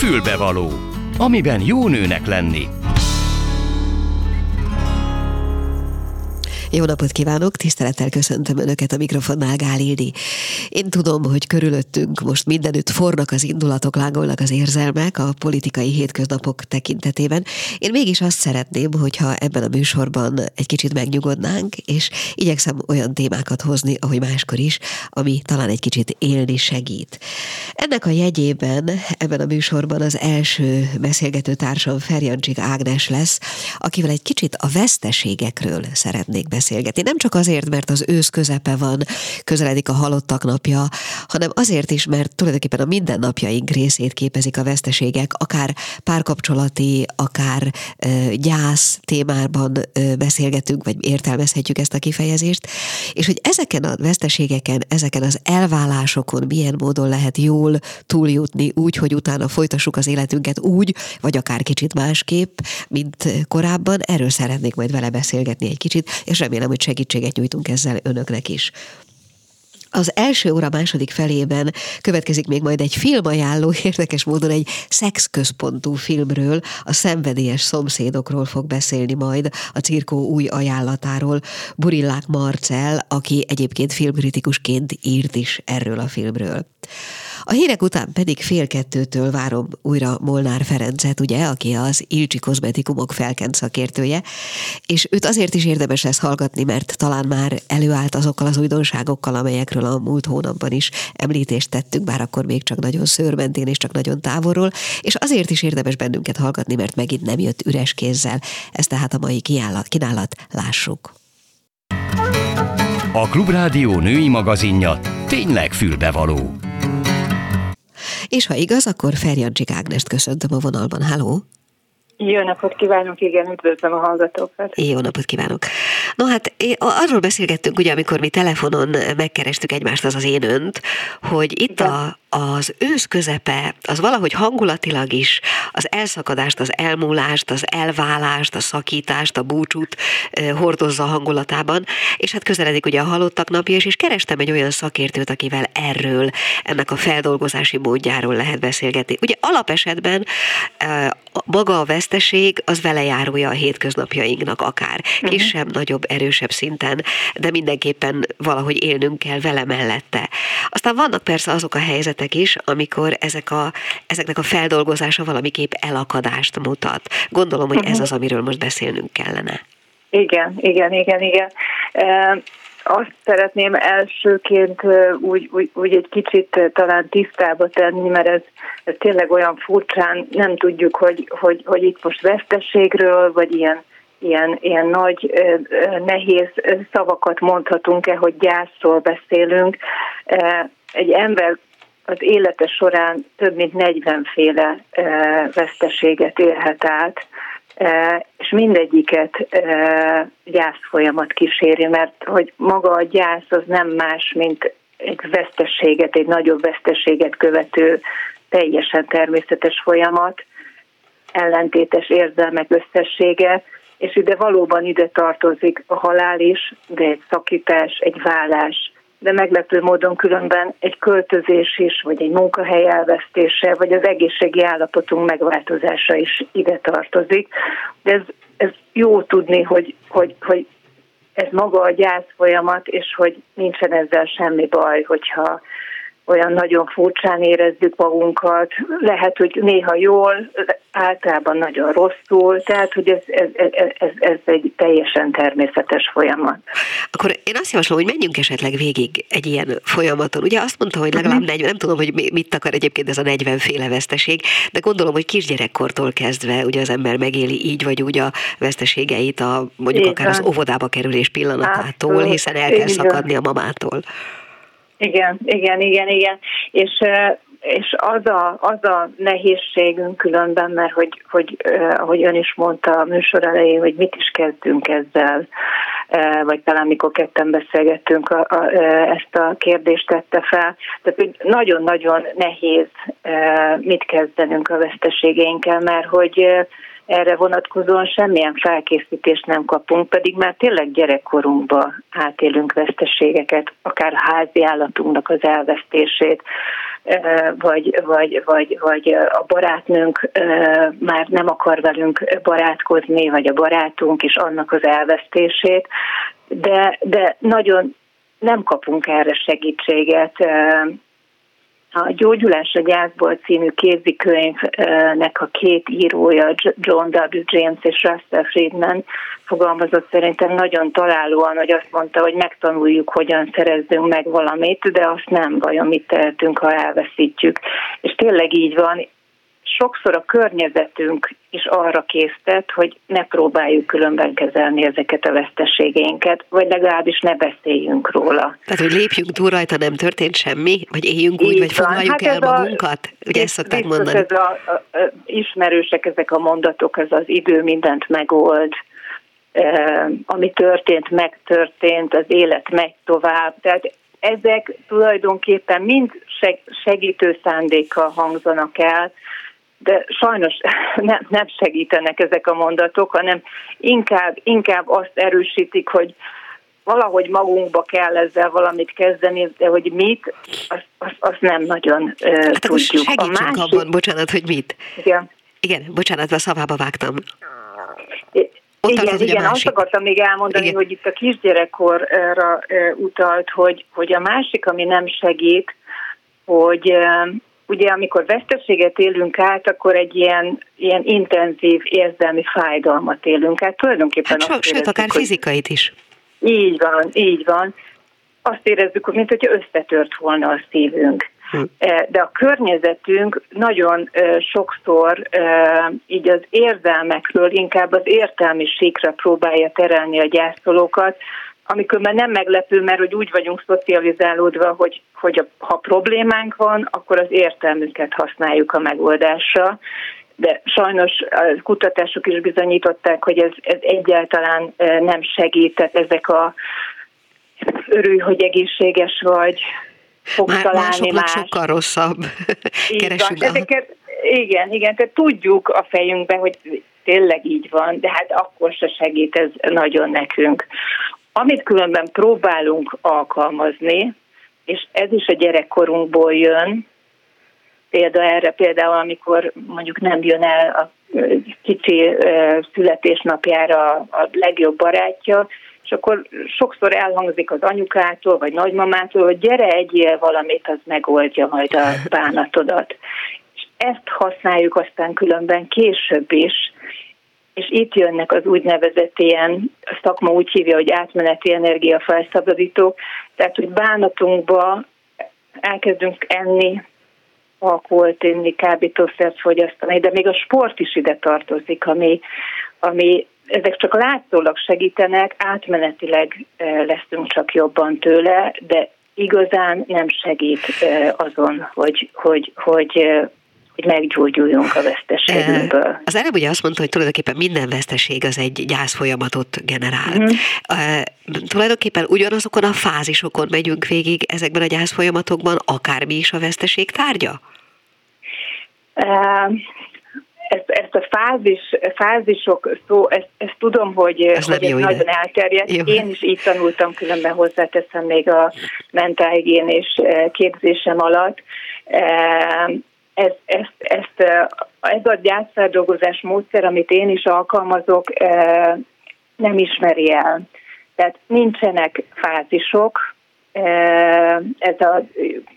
Fülbevaló, amiben jó nőnek lenni. Jó napot kívánok, tisztelettel köszöntöm Önöket a mikrofonnál, Gál. Én tudom, hogy körülöttünk most mindenütt fornak az indulatok, lángolnak az érzelmek a politikai hétköznapok tekintetében. Én mégis azt szeretném, hogyha ebben a műsorban egy kicsit megnyugodnánk, és igyekszem olyan témákat hozni, ahogy máskor is, ami talán egy kicsit élni segít. Ennek a jegyében ebben a műsorban az első beszélgető társam Ferjancsik Ágnes lesz, akivel egy kicsit a veszteségekről szeretnék beszélni beszélgetni. Nem csak azért, mert az ősz közepe van, közeledik a halottak napja, hanem azért is, mert tulajdonképpen a mindennapjaink részét képezik a veszteségek, akár párkapcsolati, akár ö, gyász témában ö, beszélgetünk, vagy értelmezhetjük ezt a kifejezést, és hogy ezeken a veszteségeken, ezeken az elválásokon milyen módon lehet jól túljutni úgy, hogy utána folytassuk az életünket úgy, vagy akár kicsit másképp, mint korábban. Erről szeretnék majd vele beszélgetni egy kicsit, és remélem, hogy segítséget nyújtunk ezzel önöknek is. Az első óra második felében következik még majd egy filmajánló, érdekes módon egy szexközpontú filmről, a szenvedélyes szomszédokról fog beszélni majd a cirkó új ajánlatáról. Burillák Marcel, aki egyébként filmkritikusként írt is erről a filmről. A hírek után pedig fél kettőtől várom újra Molnár Ferencet, ugye, aki az Ilcsi kozmetikumok felkent szakértője, és őt azért is érdemes lesz hallgatni, mert talán már előállt azokkal az újdonságokkal, amelyekről a múlt hónapban is említést tettünk, bár akkor még csak nagyon szőrmentén és csak nagyon távolról, és azért is érdemes bennünket hallgatni, mert megint nem jött üres kézzel. Ez tehát a mai kínálat, lássuk. A Klubrádió női magazinja tényleg fülbevaló. És ha igaz, akkor Ferjancsik Ágnest köszöntöm a vonalban. Háló! Jó napot kívánok, igen, üdvözlöm a hallgatókat. Jó napot kívánok. No hát arról beszélgettünk, ugye, amikor mi telefonon megkerestük egymást, az az én önt, hogy itt a, az ősz közepe, az valahogy hangulatilag is az elszakadást, az elmúlást, az elválást, a szakítást, a búcsút hordozza a hangulatában, és hát közeledik ugye a halottak napja, és, és kerestem egy olyan szakértőt, akivel erről, ennek a feldolgozási módjáról lehet beszélgetni. Ugye alapesetben maga a veszteség az velejárója a hétköznapjainknak akár. Mhm. Kisebb, uh-huh. nagyobb, erősebb szinten, de mindenképpen valahogy élnünk kell vele mellette. Aztán vannak persze azok a helyzetek is, amikor ezek a, ezeknek a feldolgozása valamiképp elakadást mutat. Gondolom, hogy ez mhm. az, amiről most beszélnünk kellene. Igen, igen, igen, igen azt szeretném elsőként úgy, úgy, úgy egy kicsit talán tisztába tenni, mert ez, ez tényleg olyan furcsán, nem tudjuk, hogy, hogy, hogy itt most veszteségről, vagy ilyen, ilyen, ilyen nagy, nehéz szavakat mondhatunk-e, hogy gyászról beszélünk. Egy ember az élete során több mint 40 féle veszteséget élhet át, és mindegyiket gyász folyamat kíséri, mert hogy maga a gyász az nem más, mint egy vesztességet, egy nagyobb vesztességet követő teljesen természetes folyamat, ellentétes érzelmek összessége, és ide valóban ide tartozik a halál is, de egy szakítás, egy vállás, de meglepő módon különben egy költözés is, vagy egy munkahely elvesztése, vagy az egészségi állapotunk megváltozása is ide tartozik. De ez, ez jó tudni, hogy, hogy, hogy ez maga a gyász folyamat, és hogy nincsen ezzel semmi baj, hogyha olyan nagyon furcsán érezzük magunkat, lehet, hogy néha jól, általában nagyon rosszul, tehát hogy ez, ez, ez, ez, egy teljesen természetes folyamat. Akkor én azt javaslom, hogy menjünk esetleg végig egy ilyen folyamaton. Ugye azt mondta, hogy legalább 40, mhm. nem tudom, hogy mit akar egyébként ez a 40 féle veszteség, de gondolom, hogy kisgyerekkortól kezdve ugye az ember megéli így vagy úgy a veszteségeit, a, mondjuk Igen. akár az óvodába kerülés pillanatától, hiszen el kell szakadni a mamától. Igen, igen, igen, igen. És és az a, az a nehézségünk különben, mert hogy, hogy ahogy ön is mondta a műsor elején, hogy mit is kezdünk ezzel, vagy talán mikor ketten beszélgettünk, a, a, ezt a kérdést tette fel. Tehát hogy nagyon-nagyon nehéz mit kezdenünk a veszteségeinkkel, mert hogy erre vonatkozóan semmilyen felkészítést nem kapunk, pedig már tényleg gyerekkorunkban átélünk veszteségeket, akár házi állatunknak az elvesztését, vagy, vagy, vagy, vagy a barátnőnk már nem akar velünk barátkozni, vagy a barátunk is annak az elvesztését, de, de nagyon nem kapunk erre segítséget a Gyógyulás a gyászból című kézikönyvnek a két írója, John W. James és Russell Friedman fogalmazott szerintem nagyon találóan, hogy azt mondta, hogy megtanuljuk, hogyan szerezzünk meg valamit, de azt nem vajon mit tehetünk, ha elveszítjük. És tényleg így van, sokszor a környezetünk is arra késztet, hogy ne próbáljuk különben kezelni ezeket a veszteségeinket, vagy legalábbis ne beszéljünk róla. Tehát, hogy lépjünk túl rajta, nem történt semmi, vagy éljünk úgy, Így vagy foglaljuk hát el magunkat? A, Ugye ezt szokták mondani. Ez a, a, a, ismerősek ezek a mondatok, ez az idő mindent megold, e, ami történt, megtörtént, az élet megy tovább. Tehát ezek tulajdonképpen mind segítő szándékkal hangzanak el, de sajnos nem, nem segítenek ezek a mondatok, hanem inkább, inkább azt erősítik, hogy valahogy magunkba kell ezzel valamit kezdeni, de hogy mit, azt, azt, azt nem nagyon uh, hát tudjuk. Hát a másik... abban, bocsánat, hogy mit. Igen. Igen, bocsánat, a szavába vágtam. Ott igen, tartott, igen, azt akartam még elmondani, igen. hogy itt a kisgyerekkorra utalt, hogy, hogy a másik, ami nem segít, hogy ugye amikor veszteséget élünk át, akkor egy ilyen, ilyen intenzív érzelmi fájdalmat élünk át. Tulajdonképpen hát azt sőt, akár hogy... fizikait is. Így van, így van. Azt érezzük, mint hogyha összetört volna a szívünk. Hm. E, de a környezetünk nagyon e, sokszor e, így az érzelmekről inkább az értelmiségre próbálja terelni a gyászolókat, amikor már nem meglepő, mert hogy úgy vagyunk szocializálódva, hogy, hogy a, ha problémánk van, akkor az értelmünket használjuk a megoldásra. De sajnos a kutatások is bizonyították, hogy ez, ez egyáltalán e, nem segített ezek a örülj, hogy egészséges vagy, fogsz Már találni más. sokkal rosszabb. Keresünk Ezeket, igen, igen, tehát tudjuk a fejünkben, hogy tényleg így van, de hát akkor se segít ez nagyon nekünk. Amit különben próbálunk alkalmazni, és ez is a gyerekkorunkból jön, példa erre például, amikor mondjuk nem jön el a kicsi születésnapjára a legjobb barátja, és akkor sokszor elhangzik az anyukától, vagy nagymamától, hogy gyere egyél valamit, az megoldja majd a bánatodat. És ezt használjuk aztán különben később is, és itt jönnek az úgynevezett ilyen, a szakma úgy hívja, hogy átmeneti energiafelszabadítók, tehát hogy bánatunkba elkezdünk enni, alkoholt inni, kábítószert fogyasztani, de még a sport is ide tartozik, ami, ami ezek csak látszólag segítenek, átmenetileg eh, leszünk csak jobban tőle, de igazán nem segít eh, azon, hogy, hogy, hogy eh, hogy meggyógyuljunk a veszteségünkből. Az előbb ugye azt mondta, hogy tulajdonképpen minden veszteség az egy gyászfolyamatot generál. Mm. Uh, tulajdonképpen ugyanazokon a fázisokon megyünk végig ezekben a gyászfolyamatokban, akármi is a veszteség tárgya? Uh, ezt, ezt a fázis, fázisok szó, ezt, ezt tudom, hogy ez, hogy ez nagyon elterjedt. Jó. Én is így tanultam, különben hozzáteszem még a mentálhigiénés képzésem alatt ez, ezt, ezt, ez a gyászfeldolgozás módszer, amit én is alkalmazok, nem ismeri el. Tehát nincsenek fázisok, ez a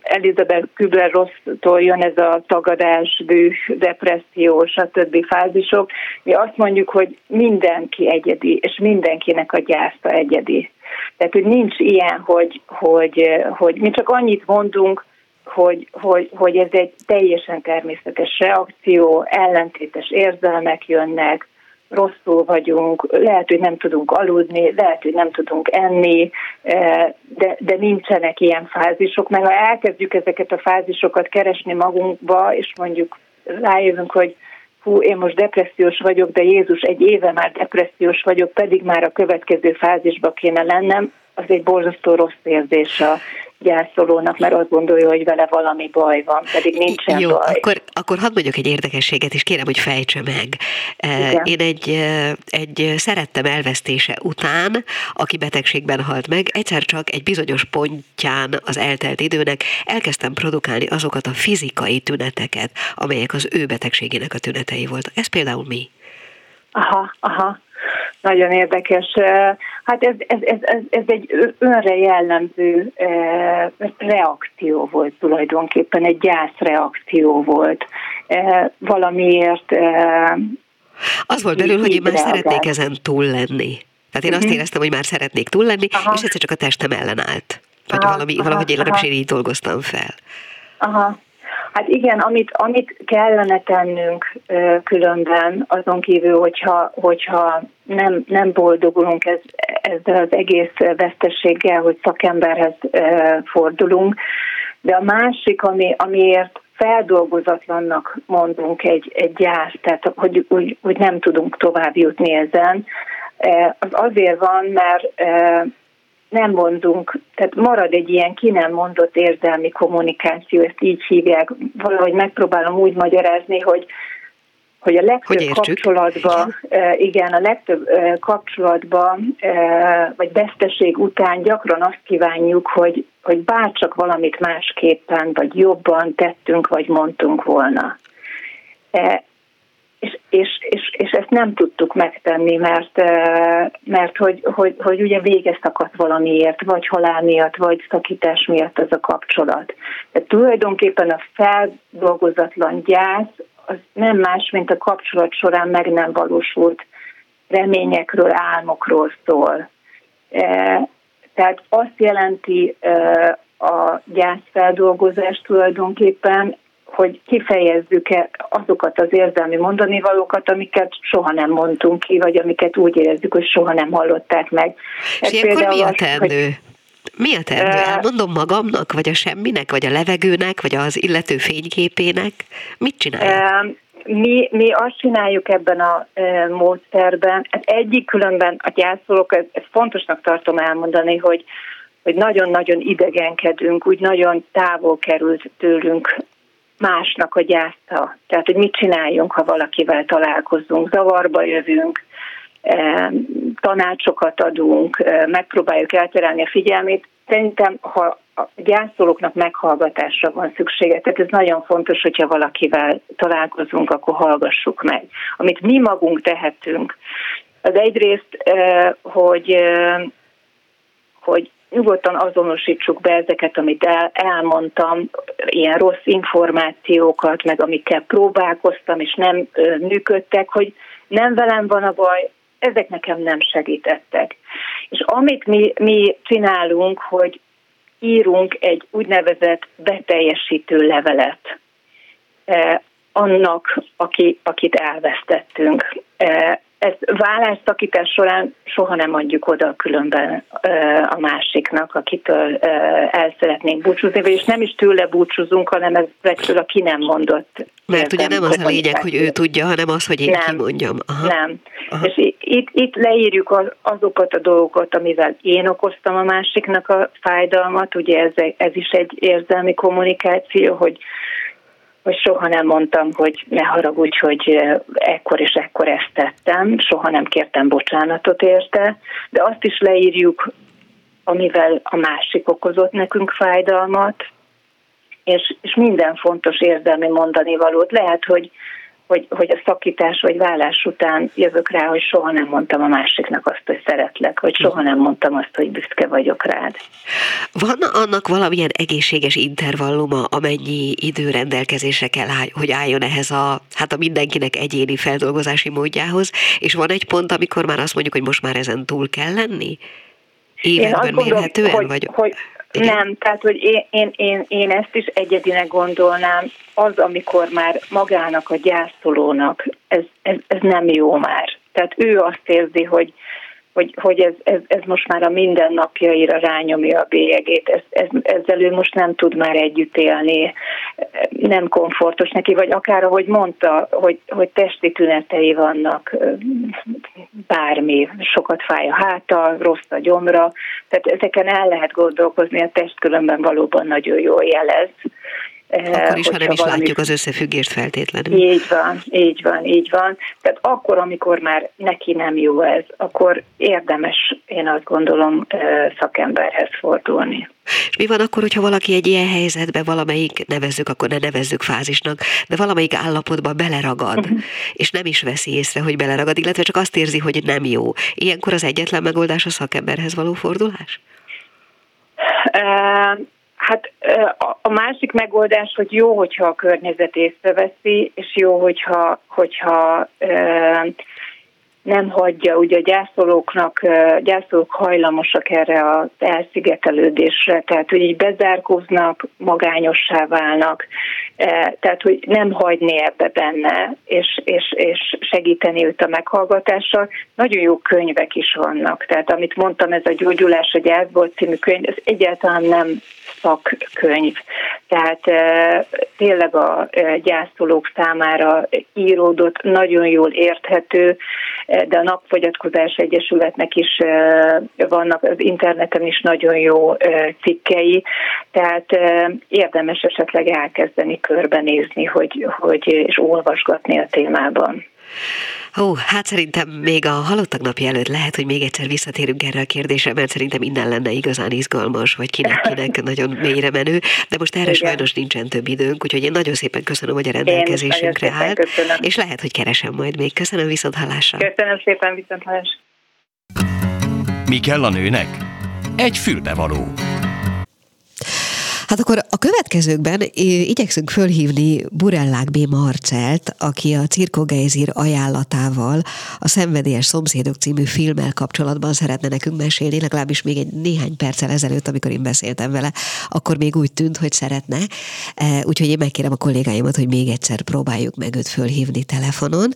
Elizabeth Kübler-Rossztól jön ez a tagadás, bűh, depresszió, stb. fázisok. Mi azt mondjuk, hogy mindenki egyedi, és mindenkinek a gyásza egyedi. Tehát, hogy nincs ilyen, hogy, hogy, hogy mi csak annyit mondunk, hogy, hogy, hogy ez egy teljesen természetes reakció, ellentétes érzelmek jönnek, rosszul vagyunk, lehet, hogy nem tudunk aludni, lehet, hogy nem tudunk enni, eh, de, de nincsenek ilyen fázisok, mert ha elkezdjük ezeket a fázisokat keresni magunkba, és mondjuk rájövünk, hogy hú, én most depressziós vagyok, de Jézus egy éve már depressziós vagyok, pedig már a következő fázisba kéne lennem, az egy borzasztó rossz érzés a gyászolónak, mert azt gondolja, hogy vele valami baj van, pedig nincsen Jó, baj. Akkor, akkor hadd mondjuk egy érdekességet, és kérem, hogy fejtse meg. Igen. Én egy, egy szerettem elvesztése után, aki betegségben halt meg, egyszer csak egy bizonyos pontján az eltelt időnek elkezdtem produkálni azokat a fizikai tüneteket, amelyek az ő betegségének a tünetei voltak. Ez például mi? Aha, aha. Nagyon érdekes. Hát ez, ez, ez, ez, ez egy önre jellemző reakció volt tulajdonképpen, egy gyászreakció volt. Valamiért az volt belül, hogy én már szeretnék ezen túl lenni. Tehát én azt mhm. éreztem, hogy már szeretnék túl lenni, aha. és egyszer csak a testem ellenállt. Vagy aha, valami, aha, valahogy én legalábbis én így dolgoztam fel. Aha, Hát igen, amit, amit kellene tennünk különben, azon kívül, hogyha, hogyha nem, nem boldogulunk ez, ezzel az egész vesztességgel, hogy szakemberhez fordulunk, de a másik, ami, amiért feldolgozatlannak mondunk egy, egy gyász, tehát hogy, hogy, hogy nem tudunk tovább jutni ezen, az azért van, mert nem mondunk, tehát marad egy ilyen ki nem mondott érzelmi kommunikáció, ezt így hívják, valahogy megpróbálom úgy magyarázni, hogy hogy a legtöbb hogy kapcsolatban, igen, a legtöbb kapcsolatban, vagy veszteség után gyakran azt kívánjuk, hogy, hogy bárcsak valamit másképpen, vagy jobban tettünk, vagy mondtunk volna és, és, és, és ezt nem tudtuk megtenni, mert, mert hogy, hogy, hogy ugye vége szakadt valamiért, vagy halál miatt, vagy szakítás miatt az a kapcsolat. De tulajdonképpen a feldolgozatlan gyász az nem más, mint a kapcsolat során meg nem valósult reményekről, álmokról szól. Tehát azt jelenti a gyászfeldolgozás tulajdonképpen hogy kifejezzük-e azokat az érzelmi mondani valókat, amiket soha nem mondtunk ki, vagy amiket úgy érezzük, hogy soha nem hallották meg. És Ez ilyenkor mi a teendő? Hogy, mi a teendő? Elmondom magamnak, vagy a semminek, vagy a levegőnek, vagy az illető fényképének? Mit csinálják? Mi, mi azt csináljuk ebben a e, módszerben, hát egyik különben a gyászolók, ezt, ezt fontosnak tartom elmondani, hogy hogy nagyon-nagyon idegenkedünk, úgy nagyon távol került tőlünk másnak a gyásza. Tehát, hogy mit csináljunk, ha valakivel találkozunk, zavarba jövünk, eh, tanácsokat adunk, eh, megpróbáljuk elterelni a figyelmét. Szerintem, ha a gyászolóknak meghallgatásra van szüksége, tehát ez nagyon fontos, hogyha valakivel találkozunk, akkor hallgassuk meg. Amit mi magunk tehetünk, az egyrészt, eh, hogy hogy nyugodtan azonosítsuk be ezeket, amit el, elmondtam, ilyen rossz információkat, meg amikkel próbálkoztam, és nem ö, működtek, hogy nem velem van a baj, ezek nekem nem segítettek. És amit mi, mi csinálunk, hogy írunk egy úgynevezett beteljesítő levelet eh, annak, aki, akit elvesztettünk. Eh, ezt válásszakítás során soha nem adjuk oda különben a másiknak, akitől el szeretnénk búcsúzni, és nem is tőle búcsúzunk, hanem ezektől a ki nem mondott. Mert ugye nem az a lényeg, hogy ő tudja, hanem az, hogy én nem, kimondjam. Aha. Nem. Aha. És itt, itt leírjuk azokat a dolgokat, amivel én okoztam a másiknak a fájdalmat, ugye ez, ez is egy érzelmi kommunikáció, hogy hogy soha nem mondtam, hogy ne haragudj, hogy ekkor és ekkor ezt tettem, soha nem kértem bocsánatot érte, de azt is leírjuk, amivel a másik okozott nekünk fájdalmat, és, és minden fontos érzelmi mondani valót. Lehet, hogy hogy, hogy a szakítás vagy vállás után jövök rá, hogy soha nem mondtam a másiknak azt, hogy szeretlek, vagy soha nem mondtam azt, hogy büszke vagyok rád. Van annak valamilyen egészséges intervalluma, amennyi idő rendelkezésre kell, hogy álljon ehhez a, hát a mindenkinek egyéni feldolgozási módjához, és van egy pont, amikor már azt mondjuk, hogy most már ezen túl kell lenni? Években mérhetően? Hogy, vagy... hogy. Nem, tehát hogy én, én, én, én ezt is egyedinek gondolnám, az, amikor már magának a gyászolónak ez, ez, ez nem jó már. Tehát ő azt érzi, hogy hogy, hogy ez, ez, ez most már a mindennapjaira rányomja a bélyegét. Ez, ez, ezzel ő most nem tud már együtt élni, nem komfortos neki, vagy akár ahogy mondta, hogy, hogy testi tünetei vannak, bármi, sokat fáj a háta, rossz a gyomra, tehát ezeken el lehet gondolkozni, a test különben valóban nagyon jól jelez akkor is, ha nem is valami... látjuk az összefüggést feltétlenül. Így van, így van, így van. Tehát akkor, amikor már neki nem jó ez, akkor érdemes, én azt gondolom, szakemberhez fordulni. És mi van akkor, hogyha valaki egy ilyen helyzetbe valamelyik, nevezzük, akkor ne nevezzük fázisnak, de valamelyik állapotba beleragad, uh-huh. és nem is veszi észre, hogy beleragad, illetve csak azt érzi, hogy nem jó. Ilyenkor az egyetlen megoldás a szakemberhez való fordulás? Hát a másik megoldás, hogy jó, hogyha a környezet észreveszi, és jó, hogyha, hogyha nem hagyja, ugye a gyászolóknak, gyászolók hajlamosak erre az elszigetelődésre, tehát hogy így bezárkóznak, magányossá válnak, tehát hogy nem hagyni ebbe benne, és, és, és segíteni őt a meghallgatással. Nagyon jó könyvek is vannak, tehát amit mondtam, ez a Gyógyulás a gyászból című könyv, ez egyáltalán nem szakkönyv. Tehát tényleg a gyászolók számára íródott, nagyon jól érthető, de a Napfogyatkozás Egyesületnek is vannak az interneten is nagyon jó cikkei, tehát érdemes esetleg elkezdeni körbenézni, hogy, hogy, és olvasgatni a témában. Ó, hát szerintem még a halottak napja előtt lehet, hogy még egyszer visszatérünk erre a kérdésre, mert szerintem minden lenne igazán izgalmas, vagy kinek-kinek nagyon mélyre menő, de most erre Igen. sajnos nincsen több időnk, úgyhogy én nagyon szépen köszönöm, hogy a rendelkezésünkre áll, és lehet, hogy keresem majd még. Köszönöm viszont hallásra. Köszönöm szépen viszont hallásra. Mi kell a nőnek? Egy fülbevaló. Hát akkor a következőkben igyekszünk fölhívni Burellák B. Marcelt, aki a Cirko Geizir ajánlatával a Szenvedélyes Szomszédok című filmmel kapcsolatban szeretne nekünk mesélni, legalábbis még egy néhány perccel ezelőtt, amikor én beszéltem vele, akkor még úgy tűnt, hogy szeretne. E, úgyhogy én megkérem a kollégáimat, hogy még egyszer próbáljuk meg őt fölhívni telefonon.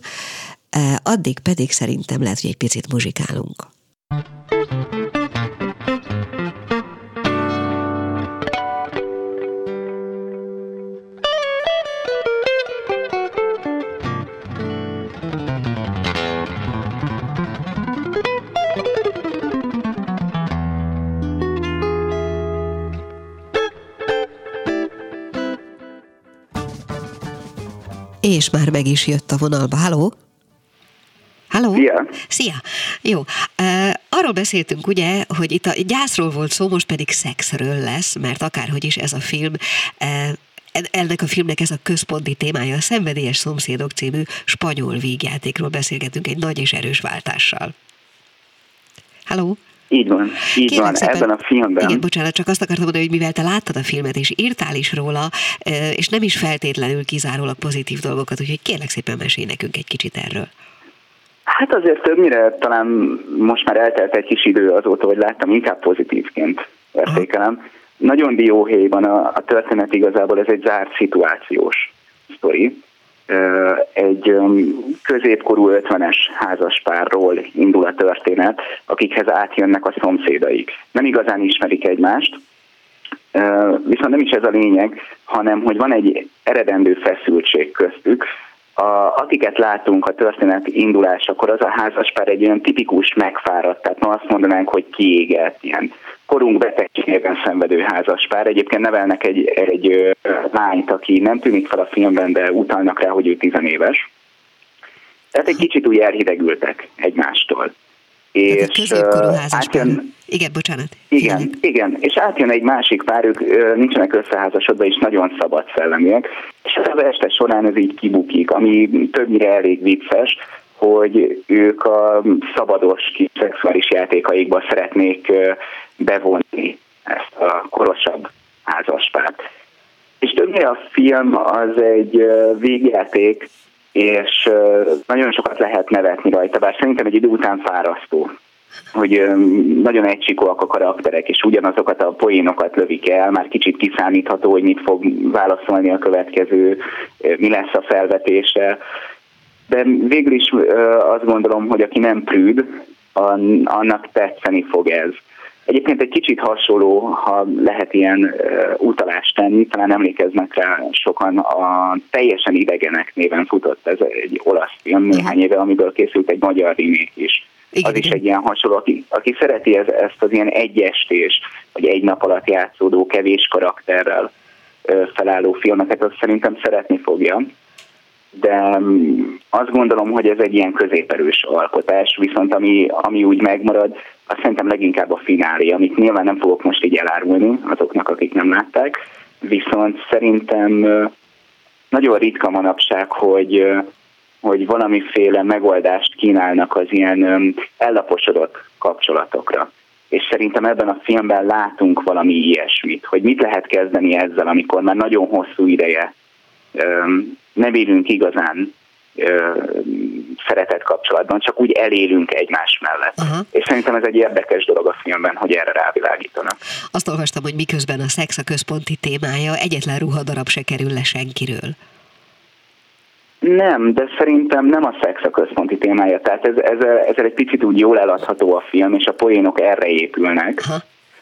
E, addig pedig szerintem lehet, hogy egy picit muzsikálunk. És már meg is jött a vonalba. Halló? Halló? Szia! Szia! Jó. Uh, arról beszéltünk ugye, hogy itt a gyászról volt szó, most pedig szexről lesz, mert akárhogy is ez a film uh, ennek a filmnek ez a központi témája, a Szenvedélyes Szomszédok című spanyol vígjátékról beszélgetünk egy nagy és erős váltással. Halló? Így van, így Kérlek van, szépen, ebben a filmben. Igen, bocsánat, csak azt akartam mondani, hogy mivel te láttad a filmet, és írtál is róla, és nem is feltétlenül kizárólag pozitív dolgokat, úgyhogy kérlek szépen mesélj nekünk egy kicsit erről. Hát azért többnyire talán most már eltelt egy kis idő azóta, hogy láttam, inkább pozitívként értékelem. Aha. Nagyon dióhéjban a, a történet igazából, ez egy zárt szituációs sztori egy középkorú 50-es házaspárról indul a történet, akikhez átjönnek a szomszédaik. Nem igazán ismerik egymást, viszont nem is ez a lényeg, hanem hogy van egy eredendő feszültség köztük, a, akiket látunk a történet indulásakor, az a házaspár egy olyan tipikus megfáradt, tehát ma azt mondanánk, hogy kiégett, ilyen korunk betegségében szenvedő házaspár. Egyébként nevelnek egy, egy lányt, aki nem tűnik fel a filmben, de utalnak rá, hogy ő tizenéves. Tehát egy kicsit úgy elhidegültek egymástól. És átjön, igen, bocsánat. Igen, igen, igen, és átjön egy másik pár, ők nincsenek összeházasodva, és nagyon szabad szellemiek, és az este során ez így kibukik, ami többnyire elég vicces, hogy ők a szabados kis szexuális játékaikba szeretnék bevonni ezt a korosabb házaspárt. És többnyire a film az egy végjáték, és nagyon sokat lehet nevetni rajta, bár szerintem egy idő után fárasztó hogy nagyon egysikóak a karakterek, és ugyanazokat a poénokat lövik el, már kicsit kiszámítható, hogy mit fog válaszolni a következő, mi lesz a felvetése. De végül is azt gondolom, hogy aki nem prűd, annak tetszeni fog ez. Egyébként egy kicsit hasonló, ha lehet ilyen utalást tenni, talán emlékeznek rá sokan, a Teljesen idegenek néven futott ez egy olasz film néhány éve, amiből készült egy magyar remake is. Igen, az is egy ilyen hasonló, aki, aki szereti ez, ezt az ilyen egyestés, vagy egy nap alatt játszódó kevés karakterrel felálló filmeket, azt szerintem szeretni fogja. De mm, azt gondolom, hogy ez egy ilyen középerős alkotás, viszont ami, ami úgy megmarad, azt szerintem leginkább a finálé, amit nyilván nem fogok most így elárulni azoknak, akik nem látták, viszont szerintem nagyon ritka manapság, hogy hogy valamiféle megoldást kínálnak az ilyen ellaposodott kapcsolatokra. És szerintem ebben a filmben látunk valami ilyesmit, hogy mit lehet kezdeni ezzel, amikor már nagyon hosszú ideje nem élünk igazán szeretett kapcsolatban, csak úgy elélünk egymás mellett. Uh-huh. És szerintem ez egy érdekes dolog a filmben, hogy erre rávilágítanak. Azt olvastam, hogy miközben a szex a központi témája, egyetlen ruhadarab se kerül le senkiről. Nem, de szerintem nem a szex a központi témája. Tehát ez, ez, ez egy picit úgy jól eladható a film, és a poénok erre épülnek. Ha.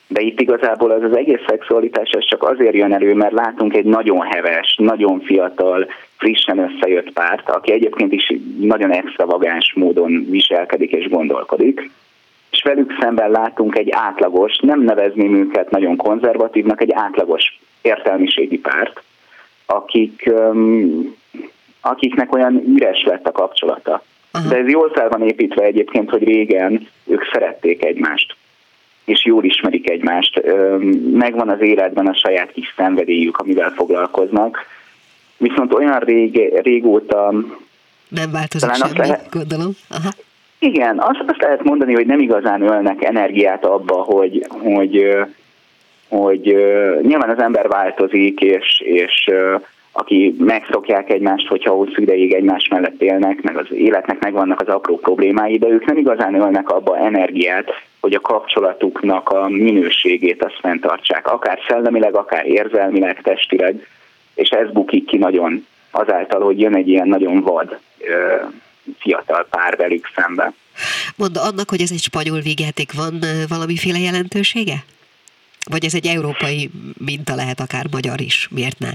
De itt igazából az az egész szexualitás ez csak azért jön elő, mert látunk egy nagyon heves, nagyon fiatal, frissen összejött párt, aki egyébként is nagyon extravagáns módon viselkedik és gondolkodik. És velük szemben látunk egy átlagos, nem nevezném őket nagyon konzervatívnak, egy átlagos értelmiségi párt, akik akiknek olyan üres lett a kapcsolata. De ez jól fel van építve egyébként, hogy régen ők szerették egymást és jól ismerik egymást. Megvan az életben a saját kis szenvedélyük, amivel foglalkoznak. Viszont olyan rég, régóta... Nem változik semmi, lehet, gondolom. Aha. Igen, azt, azt lehet mondani, hogy nem igazán ölnek energiát abba, hogy, hogy, hogy, hogy nyilván az ember változik, és, és aki megszokják egymást, hogyha hosszú ideig egymás mellett élnek, meg az életnek megvannak az apró problémái, de ők nem igazán ölnek abba energiát, hogy a kapcsolatuknak a minőségét azt fenntartsák, akár szellemileg, akár érzelmileg, testileg, és ez bukik ki nagyon azáltal, hogy jön egy ilyen nagyon vad fiatal pár velük szembe. Mondd, annak, hogy ez egy spanyol végjáték, van valamiféle jelentősége? Vagy ez egy európai minta lehet, akár magyar is, miért ne?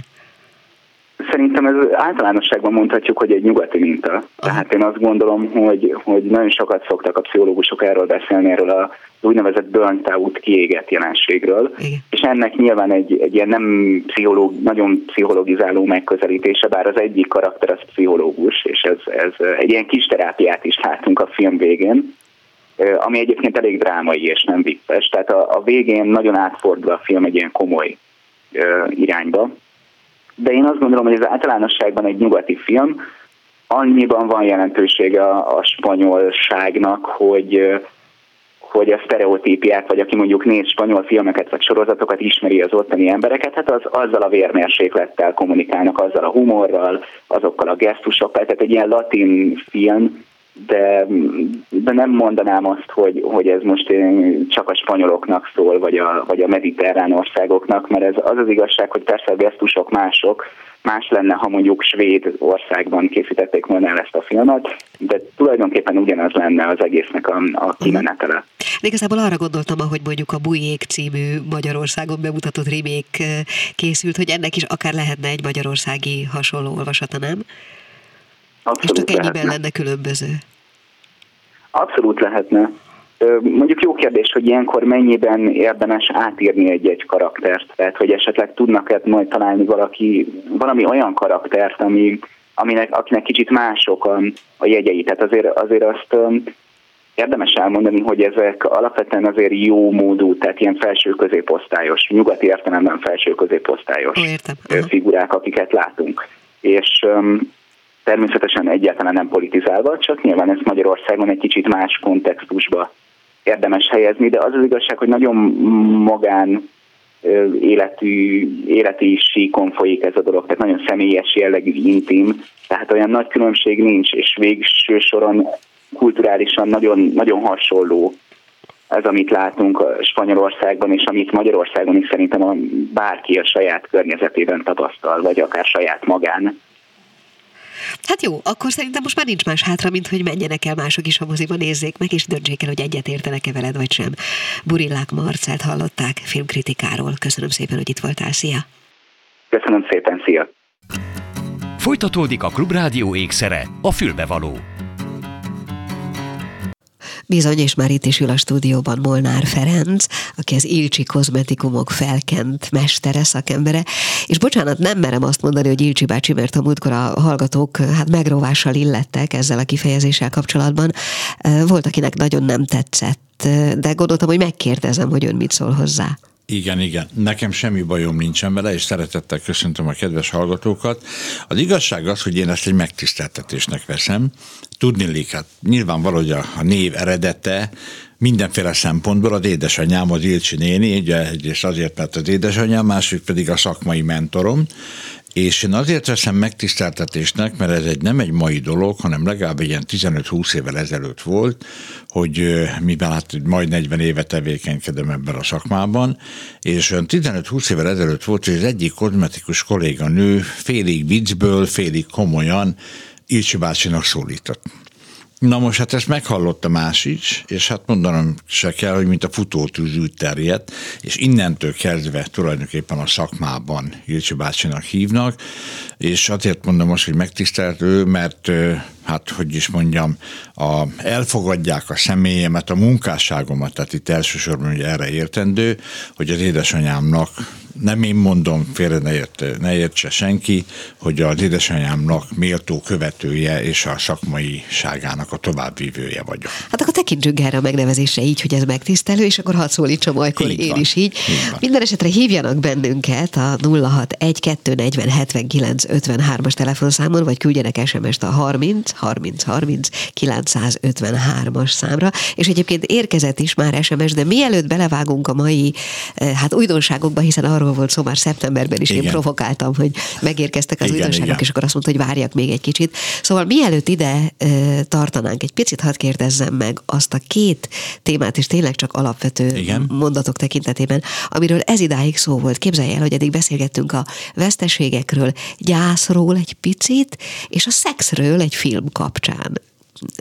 Szerintem ez általánosságban mondhatjuk, hogy egy nyugati minta. Tehát én azt gondolom, hogy, hogy nagyon sokat szoktak a pszichológusok erről beszélni, erről a úgynevezett burnt out kiégett jelenségről, Igen. és ennek nyilván egy, egy ilyen nem pszichológ, nagyon pszichologizáló megközelítése, bár az egyik karakter az pszichológus, és ez, ez egy ilyen kis terápiát is látunk a film végén, ami egyébként elég drámai és nem vicces. Tehát a, a végén nagyon átfordul a film egy ilyen komoly irányba, de én azt gondolom, hogy ez általánosságban egy nyugati film, annyiban van jelentősége a, a spanyolságnak, hogy hogy a sztereotípiát, vagy aki mondjuk néz spanyol filmeket vagy sorozatokat, ismeri az ottani embereket, hát az azzal a vérmérséklettel kommunikálnak, azzal a humorral, azokkal a gesztusokkal, tehát egy ilyen latin film, de, de nem mondanám azt, hogy, hogy ez most csak a spanyoloknak szól, vagy a, vagy a mediterrán országoknak, mert ez az az igazság, hogy persze a gesztusok mások, más lenne, ha mondjuk svéd országban készítették volna el ezt a filmet, de tulajdonképpen ugyanaz lenne az egésznek a, a kimenetele. De igazából arra gondoltam, ahogy mondjuk a Bujék című Magyarországon bemutatott remake készült, hogy ennek is akár lehetne egy magyarországi hasonló olvasata, nem? Abszolút És csak ennyiben lehetne. lenne különböző. Abszolút lehetne. Mondjuk jó kérdés, hogy ilyenkor mennyiben érdemes átírni egy-egy karaktert, tehát hogy esetleg tudnak-e majd találni valaki, valami olyan karaktert, ami, aminek, akinek kicsit mások a, a jegyei. Tehát azért, azért azt érdemes elmondani, hogy ezek alapvetően azért jó módú, tehát ilyen felső középosztályos, nyugati értelemben felső középosztályos Értem. figurák, akiket látunk. És természetesen egyáltalán nem politizálva, csak nyilván ezt Magyarországon egy kicsit más kontextusba érdemes helyezni, de az az igazság, hogy nagyon magán életű, életi síkon folyik ez a dolog, tehát nagyon személyes jellegű, intim, tehát olyan nagy különbség nincs, és végső soron kulturálisan nagyon, nagyon hasonló ez, amit látunk Spanyolországban, és amit Magyarországon is szerintem a bárki a saját környezetében tapasztal, vagy akár saját magán Hát jó, akkor szerintem most már nincs más hátra, mint hogy menjenek el mások is a moziba, nézzék meg, és döntsék el, hogy egyet értenek-e veled, vagy sem. Burillák Marcelt hallották filmkritikáról. Köszönöm szépen, hogy itt voltál. Szia! Köszönöm szépen, szia! Folytatódik a Klubrádió ékszere, a fülbevaló. Bizony, és már itt is ül a stúdióban Molnár Ferenc, aki az Ilcsi kozmetikumok felkent mestere, szakembere. És bocsánat, nem merem azt mondani, hogy Ilcsi bácsi, mert a múltkor a hallgatók hát megróvással illettek ezzel a kifejezéssel kapcsolatban. Volt, akinek nagyon nem tetszett, de gondoltam, hogy megkérdezem, hogy ön mit szól hozzá. Igen, igen. Nekem semmi bajom nincsen vele, és szeretettel köszöntöm a kedves hallgatókat. Az igazság az, hogy én ezt egy megtiszteltetésnek veszem. Tudni hát nyilván hogy a, a név eredete mindenféle szempontból az édesanyám, az Ilcsi néni, ugye egyrészt azért, mert az édesanyám, másik pedig a szakmai mentorom, és én azért veszem megtiszteltetésnek, mert ez egy nem egy mai dolog, hanem legalább egy ilyen 15-20 évvel ezelőtt volt, hogy mivel hát majd 40 éve tevékenykedem ebben a szakmában, és 15-20 évvel ezelőtt volt, hogy az egyik kozmetikus kolléganő félig viccből, félig komolyan Ilcsi bácsinak szólított. Na most hát ezt meghallott a más is, és hát mondanom se kell, hogy mint a futótűz úgy terjedt, és innentől kezdve tulajdonképpen a szakmában Ilcsi bácsinak hívnak, és azért mondom azt, hogy megtiszteltő, mert hát hogy is mondjam, a, elfogadják a személyemet, a munkásságomat, tehát itt elsősorban ugye erre értendő, hogy az édesanyámnak nem én mondom, félre ne, ért, ne értse senki, hogy az édesanyámnak méltó követője és a szakmaiságának a továbbvívője vagyok. Hát akkor tekintsünk erre a megnevezésre így, hogy ez megtisztelő, és akkor hadd szólítsam olykor így én van. is így. így Minden esetre hívjanak bennünket a 061 as telefonszámon, vagy küldjenek SMS-t a 30 30 30 953-as számra, és egyébként érkezett is már SMS, de mielőtt belevágunk a mai eh, hát újdonságokba, hiszen arról arról volt szó már szeptemberben is, igen. én provokáltam, hogy megérkeztek az igen, újdonságok, igen. és akkor azt mondta, hogy várjak még egy kicsit. Szóval mielőtt ide e, tartanánk, egy picit hadd kérdezzem meg azt a két témát, és tényleg csak alapvető igen. mondatok tekintetében, amiről ez idáig szó volt. Képzelj el, hogy eddig beszélgettünk a veszteségekről, gyászról egy picit, és a szexről egy film kapcsán.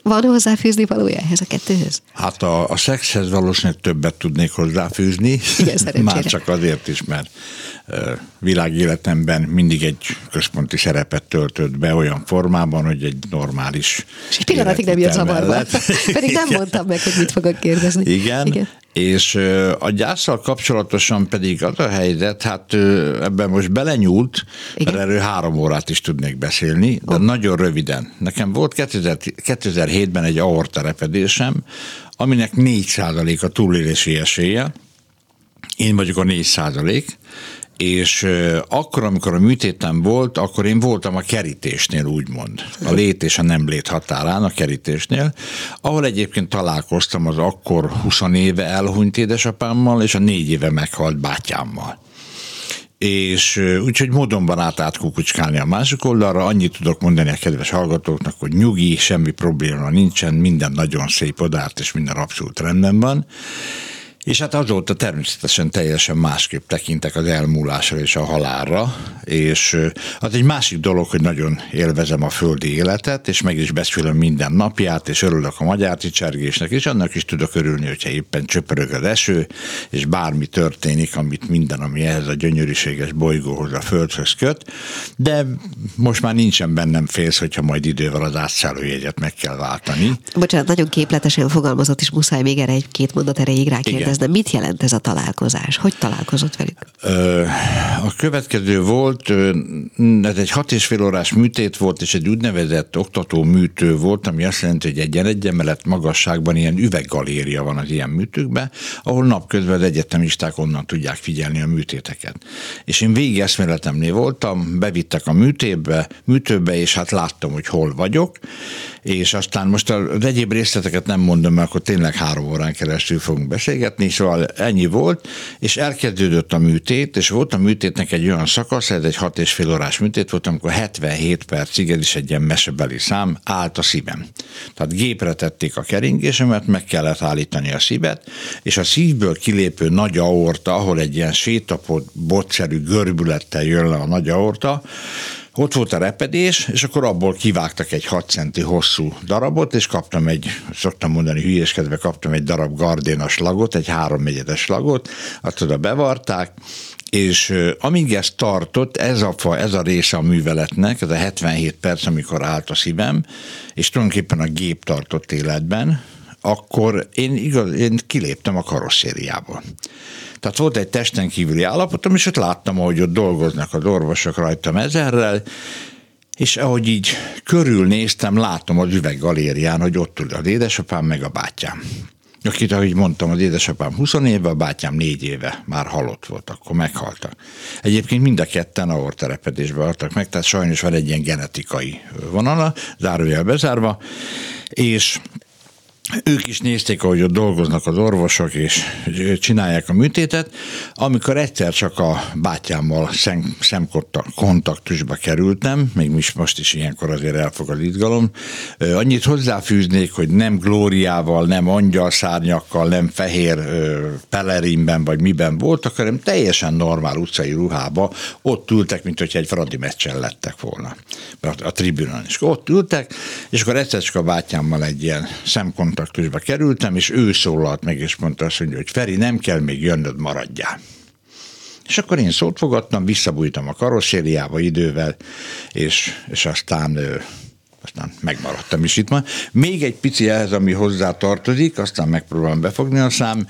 Van hozzáfűzni valója ehhez a kettőhöz? Hát a, a szexhez valószínűleg többet tudnék hozzáfűzni. Igen, Már csak azért is, mert világéletemben mindig egy központi szerepet töltött be olyan formában, hogy egy normális És egy pillanatig nem jött zavarba. Pedig nem mondtam meg, hogy mit fogok kérdezni. Igen, Igen. És a gyászsal kapcsolatosan pedig az a helyzet, hát ebben most belenyúlt, Igen. mert erről három órát is tudnék beszélni, de oh. nagyon röviden. Nekem volt 2007-ben egy aorterepedésem, aminek 4 a túlélési esélye, én vagyok a 4 százalék, és akkor, amikor a műtétem volt, akkor én voltam a kerítésnél, úgymond. A lét és a nem lét határán, a kerítésnél, ahol egyébként találkoztam az akkor 20 éve elhunyt édesapámmal, és a négy éve meghalt bátyámmal és úgyhogy módonban át át kukucskálni a másik oldalra. Annyit tudok mondani a kedves hallgatóknak, hogy nyugi, semmi probléma nincsen, minden nagyon szép odárt, és minden abszolút rendben van. És hát azóta természetesen teljesen másképp tekintek az elmúlásra és a halálra, és az egy másik dolog, hogy nagyon élvezem a földi életet, és meg is beszélem minden napját, és örülök a magyar csergésnek, és annak is tudok örülni, hogyha éppen csöpörög az eső, és bármi történik, amit minden, ami ehhez a gyönyörűséges bolygóhoz, a földhöz köt, de most már nincsen bennem félsz, hogyha majd idővel az átszállójegyet meg kell váltani. Bocsánat, nagyon képletesen fogalmazott, és muszáj még erre egy-két mondat erejéig rákérdezni kérdezne, mit jelent ez a találkozás? Hogy találkozott velük? A következő volt, ez egy hat és fél órás műtét volt, és egy úgynevezett oktató műtő volt, ami azt jelenti, hogy egy egy emelet magasságban ilyen üveggaléria van az ilyen műtőkben, ahol napközben az egyetemisták onnan tudják figyelni a műtéteket. És én végig eszméletemnél voltam, bevittek a műtébe, műtőbe, és hát láttam, hogy hol vagyok, és aztán most az egyéb részleteket nem mondom, mert akkor tényleg három órán keresztül fogunk beszélgetni, szóval ennyi volt, és elkezdődött a műtét, és volt a műtétnek egy olyan szakasz, ez egy hat és fél órás műtét volt, amikor 77 percig, ez is egy ilyen mesebeli szám, állt a szívem. Tehát gépre tették a keringésemet, meg kellett állítani a szívet, és a szívből kilépő nagy aorta, ahol egy ilyen sétapot, botszerű görbülettel jön le a nagy aorta, ott volt a repedés, és akkor abból kivágtak egy 6 centi hosszú darabot, és kaptam egy, szoktam mondani hülyéskedve, kaptam egy darab gardénas lagot, egy háromnegyedes lagot, azt oda bevarták, és amíg ez tartott, ez a, fa, ez a része a műveletnek, ez a 77 perc, amikor állt a szívem, és tulajdonképpen a gép tartott életben, akkor én, igaz, én kiléptem a karosszériából. Tehát volt egy testen kívüli állapotom, és ott láttam, ahogy ott dolgoznak az orvosok rajtam ezerrel, és ahogy így körülnéztem, látom az üveggalérián, hogy ott ül az édesapám meg a bátyám. Akit, ahogy mondtam, az édesapám 20 éve, a bátyám 4 éve már halott volt, akkor meghaltak. Egyébként mind a ketten aorterepedésbe haltak meg, tehát sajnos van egy ilyen genetikai vonala, zárójel bezárva, és ők is nézték, ahogy ott dolgoznak az orvosok, és csinálják a műtétet, amikor egyszer csak a bátyámmal szem, szemkontaktusba kerültem, még most is ilyenkor azért elfog az izgalom, annyit hozzáfűznék, hogy nem glóriával, nem angyalszárnyakkal, nem fehér pelerinben, vagy miben voltak, hanem teljesen normál utcai ruhába, ott ültek, mint hogyha egy fradi meccsen lettek volna a, a tribünön. És ott ültek, és akkor egyszer csak a bátyámmal egy ilyen szemkontakt kontaktusba kerültem, és ő szólalt meg, és mondta azt, hogy Feri, nem kell még jönnöd, maradjál. És akkor én szót fogadtam, visszabújtam a karosszériába idővel, és, és aztán aztán megmaradtam is itt ma. Még egy pici ehhez, ami hozzá tartozik, aztán megpróbálom befogni a szám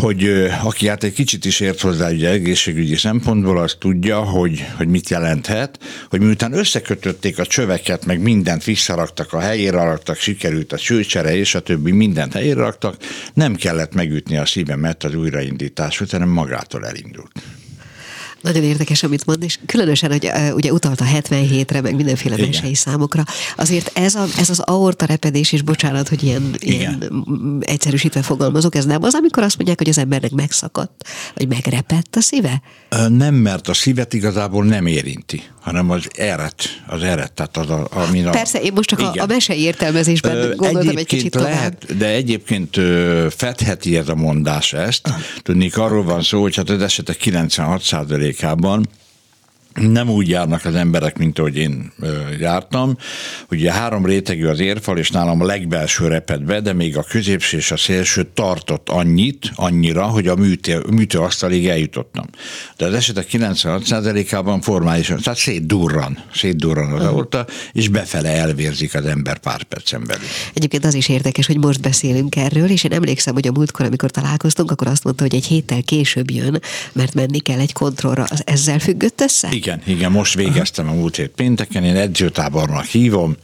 hogy aki hát egy kicsit is ért hozzá ugye egészségügyi szempontból, az tudja, hogy, hogy mit jelenthet, hogy miután összekötötték a csöveket, meg mindent visszaraktak, a helyére raktak, sikerült a csőcsere és a többi mindent helyére raktak, nem kellett megütni a szívemet az újraindítás után, hanem magától elindult. Nagyon érdekes, amit mond, és különösen, hogy ugye utalt a 77-re, meg mindenféle Igen. mesei számokra. Azért ez, a, ez az aorta repedés, és bocsánat, hogy ilyen, ilyen egyszerűsítve fogalmazok, ez nem az, amikor azt mondják, hogy az embernek megszakadt, vagy megrepett a szíve? Nem, mert a szívet igazából nem érinti, hanem az eret, az eret, tehát az, a, amin a... Persze, én most csak a, a mesei értelmezésben Ö, gondoltam egy kicsit lehet, tovább. De egyébként ö, fedheti ez a mondás ezt. Ah. Tudnék, arról van szó, hogy hát az esetek 96 százalékában nem úgy járnak az emberek, mint ahogy én jártam. Ugye három rétegű az érfal, és nálam a legbelső reped be, de még a középső és a szélső tartott annyit, annyira, hogy a műtő, műtőasztalig eljutottam. De az esetek 96%-ában formálisan, tehát szétdurran, szétdurran az aorta, és befele elvérzik az ember pár percen belül. Egyébként az is érdekes, hogy most beszélünk erről, és én emlékszem, hogy a múltkor, amikor találkoztunk, akkor azt mondta, hogy egy héttel később jön, mert menni kell egy kontrollra. Az ezzel függött össze? Igen, igen, most végeztem a múlt hét pénteken, én edzőtábornak hívom,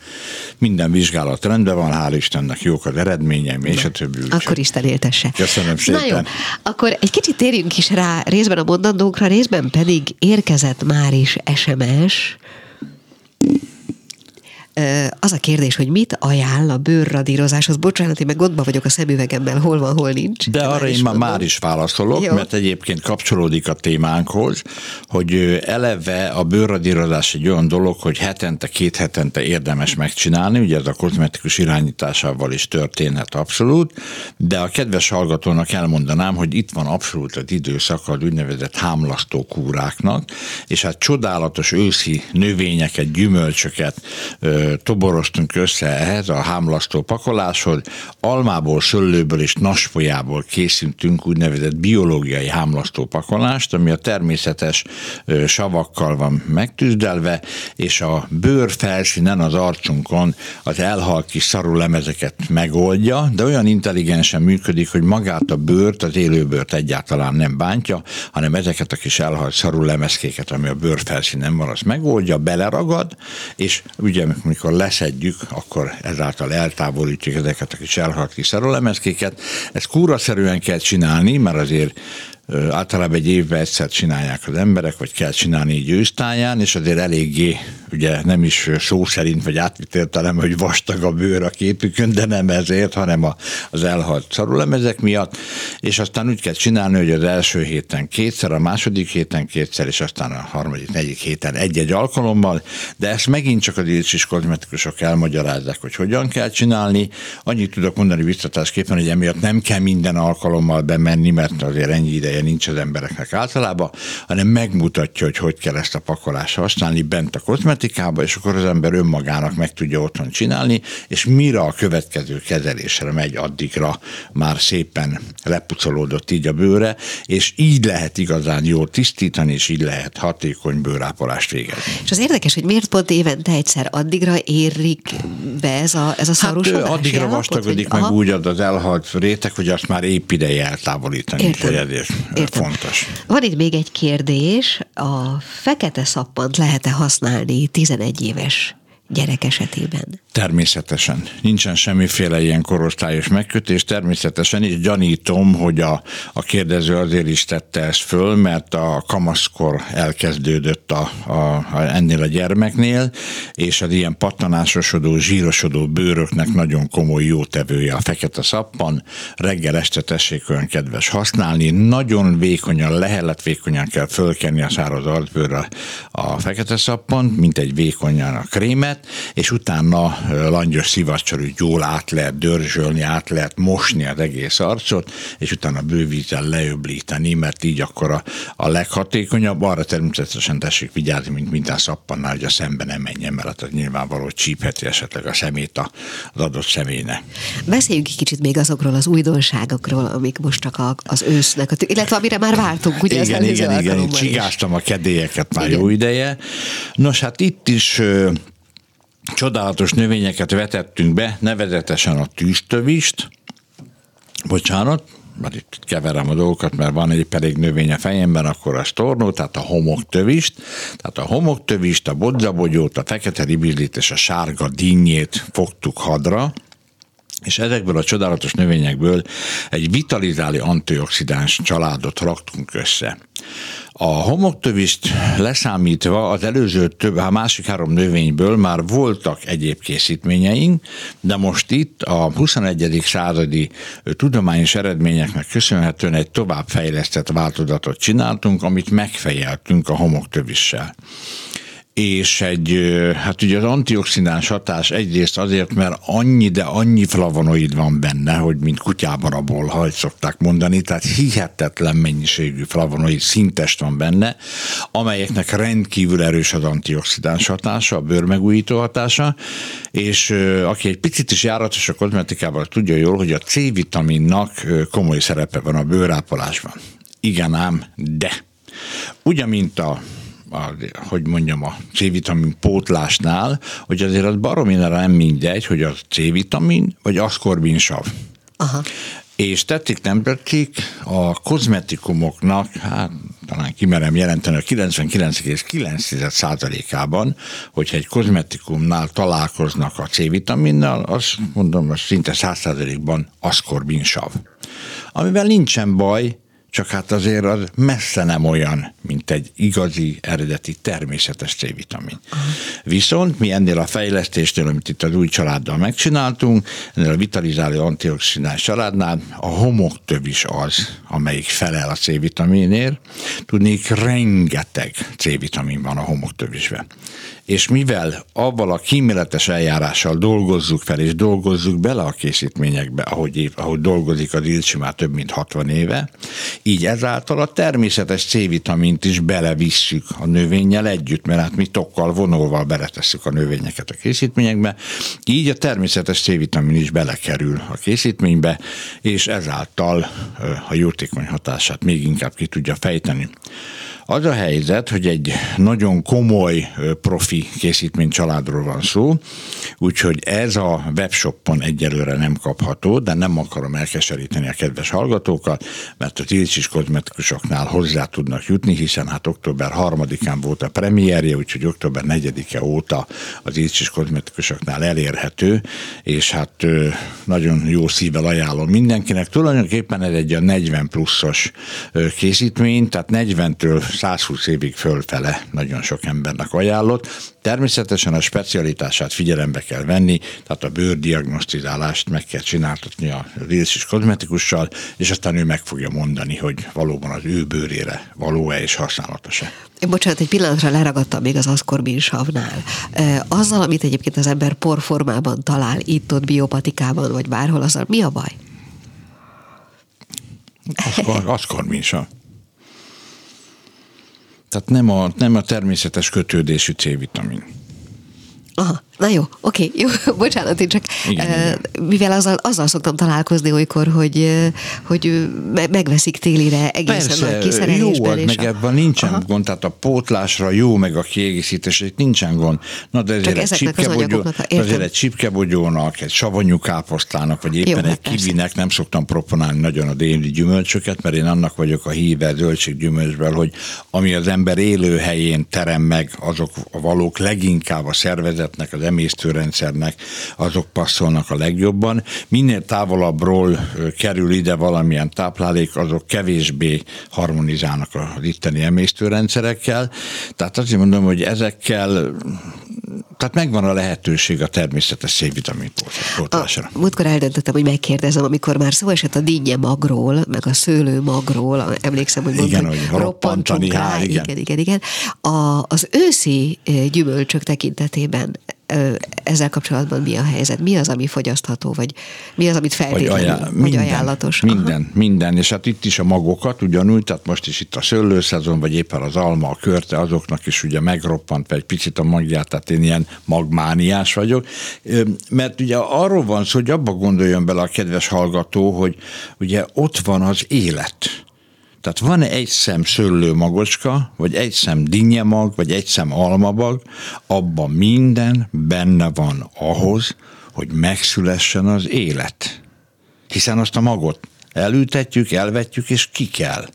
minden vizsgálat rendben van, hál' Istennek jók az eredményeim, és a többi. Akkor Isten éltesse. Köszönöm szépen. Na jó, akkor egy kicsit térjünk is rá részben a mondandókra, részben pedig érkezett már is SMS, az a kérdés, hogy mit ajánl a bőrradírozáshoz. Bocsánat, én meg gondba vagyok a szemüvegemmel, hol van, hol nincs. De arra én már, már is válaszolok, Jó. mert egyébként kapcsolódik a témánkhoz, hogy eleve a bőrradírozás egy olyan dolog, hogy hetente, két hetente érdemes megcsinálni, ugye ez a kozmetikus irányításával is történhet abszolút, de a kedves hallgatónak elmondanám, hogy itt van abszolút az időszak az úgynevezett hámlasztó kúráknak, és hát csodálatos őszi növényeket, gyümölcsöket, toboroztunk össze ehhez a hámlasztó pakoláshoz. Almából, szöllőből és nasfolyából készítünk úgynevezett biológiai hámlasztó pakolást, ami a természetes savakkal van megtűzdelve, és a bőr felszínen, az arcunkon az elhalt kis szarú lemezeket megoldja, de olyan intelligensen működik, hogy magát a bőrt, az élőbőrt egyáltalán nem bántja, hanem ezeket a kis elhalt szarú lemezkéket, ami a bőr felszínen van, az megoldja, beleragad, és ugye amikor leszedjük, akkor ezáltal eltávolítjuk ezeket a kis elhalt kis szerolemezkéket. Ezt kúraszerűen kell csinálni, mert azért általában egy évben egyszer csinálják az emberek, vagy kell csinálni így ősztáján, és azért eléggé ugye nem is szó szerint, vagy átvitt értelem, hogy vastag a bőr a képükön, de nem ezért, hanem a, az elhalt szarulemezek miatt, és aztán úgy kell csinálni, hogy az első héten kétszer, a második héten kétszer, és aztán a harmadik, negyedik héten egy-egy alkalommal, de ezt megint csak a dilcsis kozmetikusok elmagyarázzák, hogy hogyan kell csinálni. Annyit tudok mondani biztatásképpen, hogy emiatt nem kell minden alkalommal bemenni, mert azért ennyi ideje nincs az embereknek általában, hanem megmutatja, hogy hogy kell ezt a pakolást használni bent a kozmetikába, és akkor az ember önmagának meg tudja otthon csinálni, és mire a következő kezelésre megy, addigra már szépen lepucolódott így a bőre, és így lehet igazán jól tisztítani, és így lehet hatékony bőrápolást végezni. És az érdekes, hogy miért pont évente egyszer addigra érik be ez a, ez a? Hát addigra vastagodik meg aha. úgy az elhalt réteg, hogy azt már épp ideje eltávolítani. Értem. Ez Értem. fontos. Van itt még egy kérdés, a fekete szappant lehet-e használni 11 éves gyerek esetében? Természetesen. Nincsen semmiféle ilyen korosztályos megkötés. Természetesen is gyanítom, hogy a, a kérdező azért is tette ezt föl, mert a kamaszkor elkezdődött a, a, a, ennél a gyermeknél, és az ilyen pattanásosodó, zsírosodó bőröknek nagyon komoly jótevője a fekete szappan. Reggel este tessék olyan kedves használni. Nagyon vékonyan, lehelet vékonyan kell fölkenni a száraz arcbőrre a fekete szappan, mint egy vékonyan a krémet, és utána langyos szivacsal úgy jól át lehet dörzsölni, át lehet mosni az egész arcot, és utána bővízzel leöblíteni, mert így akkor a, a leghatékonyabb. Arra természetesen tessék vigyázni, mint minden szappannál, hogy a szembe nem menjen, mert az nyilvánvaló csípheti esetleg a szemét az adott személynek. Beszéljünk egy kicsit még azokról az újdonságokról, amik most csak a, az ősznek, illetve amire már vártunk, ugye igen, igen, igen, igen, csigáztam a kedélyeket már igen. jó ideje. Nos, hát itt is csodálatos növényeket vetettünk be, nevezetesen a tűztövist, bocsánat, mert itt keverem a dolgokat, mert van egy pedig növény a fejemben, akkor a tornó, tehát a homoktövist, tehát a homoktövist, a bodzabogyót, a fekete ribizlit és a sárga dinnyét fogtuk hadra, és ezekből a csodálatos növényekből egy vitalizáló antioxidáns családot raktunk össze. A homoktövist leszámítva az előző több, a másik három növényből már voltak egyéb készítményeink, de most itt a 21. századi tudományos eredményeknek köszönhetően egy továbbfejlesztett változatot csináltunk, amit megfejeltünk a homoktövissel és egy, hát ugye az antioxidáns hatás egyrészt azért, mert annyi, de annyi flavonoid van benne, hogy mint kutyában abból, ha szokták mondani, tehát hihetetlen mennyiségű flavonoid szintest van benne, amelyeknek rendkívül erős az antioxidáns hatása, a bőrmegújító hatása, és aki egy picit is járatos a kozmetikával, tudja jól, hogy a C-vitaminnak komoly szerepe van a bőrápolásban. Igen ám, de ugyan, mint a a, hogy mondjam, a C-vitamin pótlásnál, hogy azért az baromira nem mindegy, hogy a C-vitamin vagy aszkorbinsav. Aha. És tetszik, nem tetszik, a kozmetikumoknak, hát talán kimerem jelenteni a 99,9%-ában, hogyha egy kozmetikumnál találkoznak a C-vitaminnal, azt mondom, hogy szinte 100%-ban aszkorbinsav. Amivel nincsen baj, csak hát azért az messze nem olyan, mint egy igazi, eredeti, természetes C-vitamin. Viszont mi ennél a fejlesztésnél, amit itt az új családdal megcsináltunk, ennél a vitalizáló antioxidás családnál a homoktöv is az, amelyik felel a C-vitaminért. Tudnék, rengeteg C-vitamin van a homoktövisben és mivel avval a kíméletes eljárással dolgozzuk fel, és dolgozzuk bele a készítményekbe, ahogy, ahogy dolgozik a Dilcsi már több mint 60 éve, így ezáltal a természetes C-vitamint is belevisszük a növényel együtt, mert hát mi tokkal, vonóval beletesszük a növényeket a készítményekbe, így a természetes C-vitamin is belekerül a készítménybe, és ezáltal a jótékony hatását még inkább ki tudja fejteni. Az a helyzet, hogy egy nagyon komoly profi készítmény családról van szó, úgyhogy ez a webshopon egyelőre nem kapható, de nem akarom elkeseríteni a kedves hallgatókat, mert a Tilcsis kozmetikusoknál hozzá tudnak jutni, hiszen hát október 3-án volt a premierje, úgyhogy október 4-e óta az Tilcsis kozmetikusoknál elérhető, és hát nagyon jó szívvel ajánlom mindenkinek. Tulajdonképpen ez egy a 40 pluszos készítmény, tehát 40-től 120 évig fölfele nagyon sok embernek ajánlott. Természetesen a specialitását figyelembe kell venni, tehát a bőrdiagnosztizálást meg kell csináltatni a rilszis kozmetikussal, és aztán ő meg fogja mondani, hogy valóban az ő bőrére való-e és használatos-e. Bocsánat, egy pillanatra leragadtam még az aszkorbin savnál. Azzal, amit egyébként az ember porformában talál, itt-ott biopatikában, vagy bárhol, azzal mi a baj? Aszkor, aszkorbin sav. Tehát nem a, nem a természetes kötődésű C-vitamin. Aha, na jó, oké, jó, bocsánat, én csak, igen, uh, igen. mivel azzal, azzal szoktam találkozni olykor, hogy, hogy megveszik télire egészen Persze, a kiszerelésben. Jó, meg a... ebben nincsen Aha. gond, tehát a pótlásra jó, meg a kiegészítés, itt nincsen gond. Na de ezért egy, csipkebogyó, azért egy csipkebogyónak, egy savanyú káposztának, vagy éppen jó, egy hát kivinek nem szoktam proponálni nagyon a déli gyümölcsöket, mert én annak vagyok a híve zöldséggyümölcsből, hogy ami az ember élőhelyén terem meg, azok a valók leginkább a szervezetnek, az emésztőrendszernek, azok passzolnak a legjobban. Minél távolabbról kerül ide valamilyen táplálék, azok kevésbé harmonizálnak az itteni emésztőrendszerekkel. Tehát azért mondom, hogy ezekkel tehát megvan a lehetőség a természetes C-vitamin pótlásra. Múltkor eldöntöttem, hogy megkérdezem, amikor már szó esett a dinnye magról, meg a szőlő magról, emlékszem, hogy mondtam, igen, hogy roppantani, rá, igen. igen, igen, igen. A, az őszi gyümölcsök tekintetében ezzel kapcsolatban mi a helyzet? Mi az, ami fogyasztható, vagy mi az, amit feltétlenül, ajánl- minden, vagy ajánlatos? Minden, Aha. minden, és hát itt is a magokat ugyanúgy, tehát most is itt a szőlőszezon, vagy éppen az alma, a körte, azoknak is ugye megroppant egy picit a magját, tehát én ilyen magmániás vagyok, mert ugye arról van szó, hogy abba gondoljon bele a kedves hallgató, hogy ugye ott van az élet tehát van egy szem szőlő magocska, vagy egy szem dinnyemag, vagy egy szem almabag, abban minden benne van ahhoz, hogy megszülessen az élet. Hiszen azt a magot elültetjük, elvetjük, és ki kell.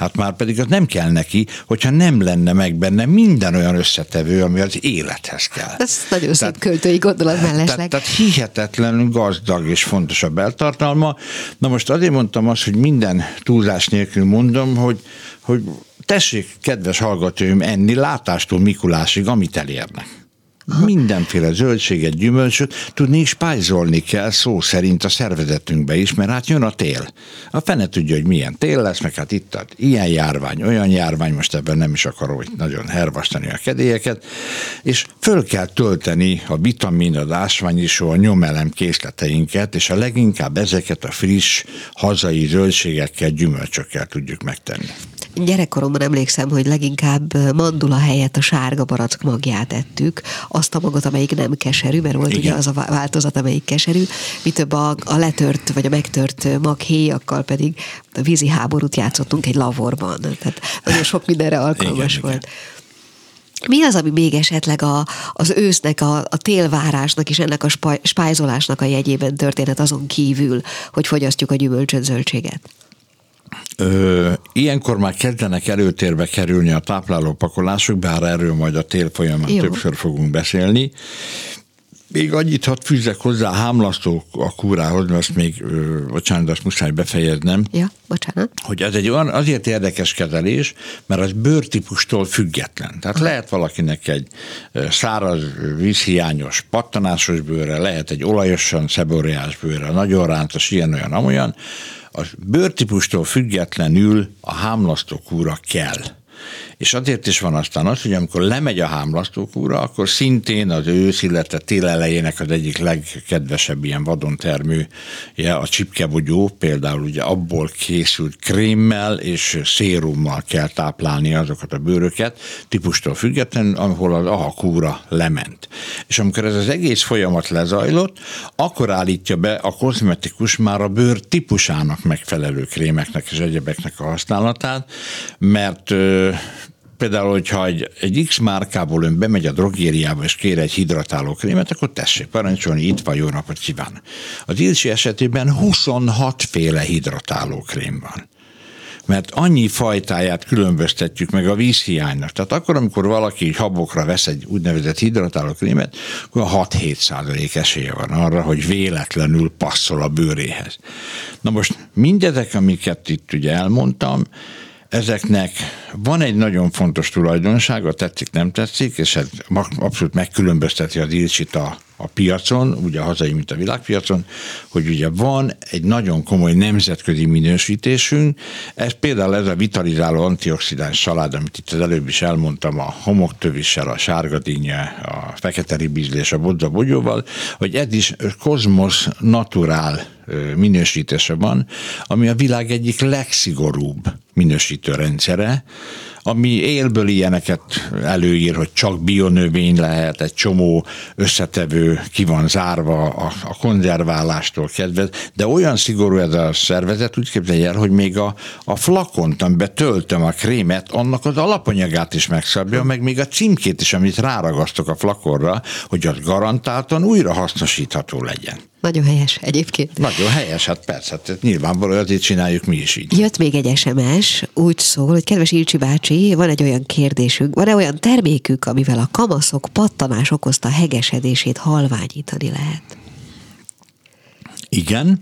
Hát már pedig az nem kell neki, hogyha nem lenne meg benne minden olyan összetevő, ami az élethez kell. Ez nagyon szép költői gondolat mellesleg. Tehát, tehát hihetetlenül gazdag és fontos a beltartalma. Na most azért mondtam azt, hogy minden túlzás nélkül mondom, hogy, hogy tessék, kedves hallgatóim, enni látástól Mikulásig, amit elérnek. Mindenféle zöldséget, gyümölcsöt tudni is pályzolni kell szó szerint a szervezetünkbe is, mert hát jön a tél. A fene tudja, hogy milyen tél lesz, meg hát itt ad ilyen járvány, olyan járvány, most ebben nem is akarom hogy nagyon hervasztani a kedélyeket, és föl kell tölteni a vitamin, a ásványisó, a nyomelem készleteinket, és a leginkább ezeket a friss, hazai zöldségekkel, gyümölcsökkel tudjuk megtenni. Gyerekkoromban emlékszem, hogy leginkább mandula helyett a sárga barack magját ettük, azt a magot, amelyik nem keserű, mert volt Igen. ugye az a változat, amelyik keserű, mi több a, a letört vagy a megtört maghéjakkal pedig a vízi háborút játszottunk egy lavorban. Tehát nagyon sok mindenre alkalmas Igen, volt. Igen. Mi az, ami még esetleg a, az ősznek, a, a télvárásnak és ennek a spájzolásnak a jegyében történet azon kívül, hogy fogyasztjuk a gyümölcsöt, zöldséget? Ö, ilyenkor már kezdenek előtérbe kerülni a tápláló pakolások, bár erről majd a tél folyamán Jó. többször fogunk beszélni. Még annyit hadd fűzzek hozzá a hámlasztó a kúrához, mert azt még, ö, bocsánat, azt muszáj befejeznem. Ja, bocsánat. Hogy ez egy olyan azért érdekes kezelés, mert az bőrtípustól független. Tehát Aha. lehet valakinek egy száraz, vízhiányos, pattanásos bőre, lehet egy olajosan szeboriás bőre, nagyon rántos, ilyen-olyan, amolyan, a bőrtípustól függetlenül a hámlasztókúra kell. És azért is van aztán az, hogy amikor lemegy a hámlasztókúra, akkor szintén az ősz, illetve tél elejének az egyik legkedvesebb ilyen vadon termő, a csipkebogyó, például ugye abból készült krémmel és szérummal kell táplálni azokat a bőröket, típustól függetlenül, ahol az ahakúra lement. És amikor ez az egész folyamat lezajlott, akkor állítja be a kozmetikus már a bőr típusának megfelelő krémeknek és egyebeknek a használatát, mert például, hogyha egy, egy X márkából ön bemegy a drogériába és kér egy hidratáló krémet, akkor tessék parancsolni, itt van, jó napot kíván. Az Ilsi esetében 26 féle hidratáló krém van mert annyi fajtáját különböztetjük meg a vízhiánynak. Tehát akkor, amikor valaki habokra vesz egy úgynevezett hidratáló krémet, akkor 6-7 százalék esélye van arra, hogy véletlenül passzol a bőréhez. Na most mindezek, amiket itt ugye elmondtam, ezeknek van egy nagyon fontos tulajdonsága, tetszik, nem tetszik, és ez abszolút megkülönbözteti az ilcsit a, a piacon, ugye a hazai, mint a világpiacon, hogy ugye van egy nagyon komoly nemzetközi minősítésünk, ez például ez a vitalizáló antioxidáns salád, amit itt az előbb is elmondtam, a homoktövissel, a sárgadínye, a fekete ribizlés, a bodza bogyóval, hogy ez is kozmos naturál minősítése van, ami a világ egyik legszigorúbb minősítő rendszere, ami élből ilyeneket előír, hogy csak bionövény lehet, egy csomó összetevő ki van zárva a, a konzerválástól kedve, de olyan szigorú ez a szervezet, úgy képzelj el, hogy még a, a flakont, amiben töltöm a krémet, annak az alapanyagát is megszabja, meg még a címkét is, amit ráragasztok a flakonra, hogy az garantáltan újra hasznosítható legyen. Nagyon helyes egyébként. Nagyon helyes, hát persze, hát nyilvánvalóan azért csináljuk mi is így. Jött még egy SMS, úgy szól, hogy kedves Ilcsi bácsi, van egy olyan kérdésünk, van-e olyan termékük, amivel a kamaszok pattanás okozta hegesedését halványítani lehet? Igen.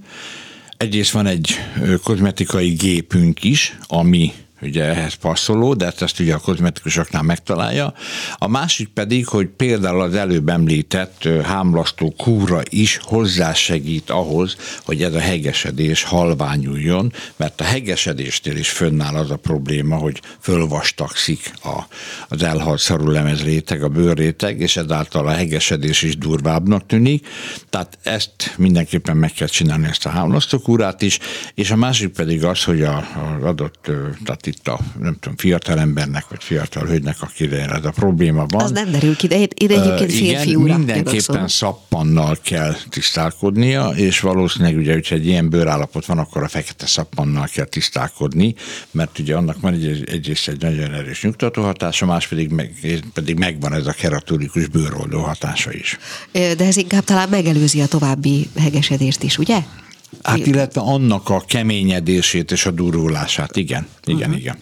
Egyrészt van egy kozmetikai gépünk is, ami ugye ehhez passzoló, de ezt, ugye a kozmetikusoknál megtalálja. A másik pedig, hogy például az előbb említett hámlasztó kúra is hozzásegít ahhoz, hogy ez a hegesedés halványuljon, mert a hegesedéstél is fönnáll az a probléma, hogy fölvastagszik a, az elhalt szarulemez réteg, a bőrréteg, és ezáltal a hegesedés is durvábbnak tűnik. Tehát ezt mindenképpen meg kell csinálni, ezt a hámlasztó kúrát is, és a másik pedig az, hogy az adott, tehát itt a, nem tudom, fiatal embernek, vagy fiatal hölgynek, akire ez a probléma van. Az nem derül ki, de én egyébként férfi Igen, mindenképpen szappannal kell tisztálkodnia, és valószínűleg ugye, hogyha egy ilyen bőrállapot van, akkor a fekete szappannal kell tisztálkodni, mert ugye annak van egy, egyrészt egy nagyon erős nyugtató hatása, más pedig, meg, pedig megvan ez a keraturikus bőroldó hatása is. De ez inkább talán megelőzi a további hegesedést is, ugye? Hát illetve annak a keményedését és a durulását, igen, igen, uh-huh. igen.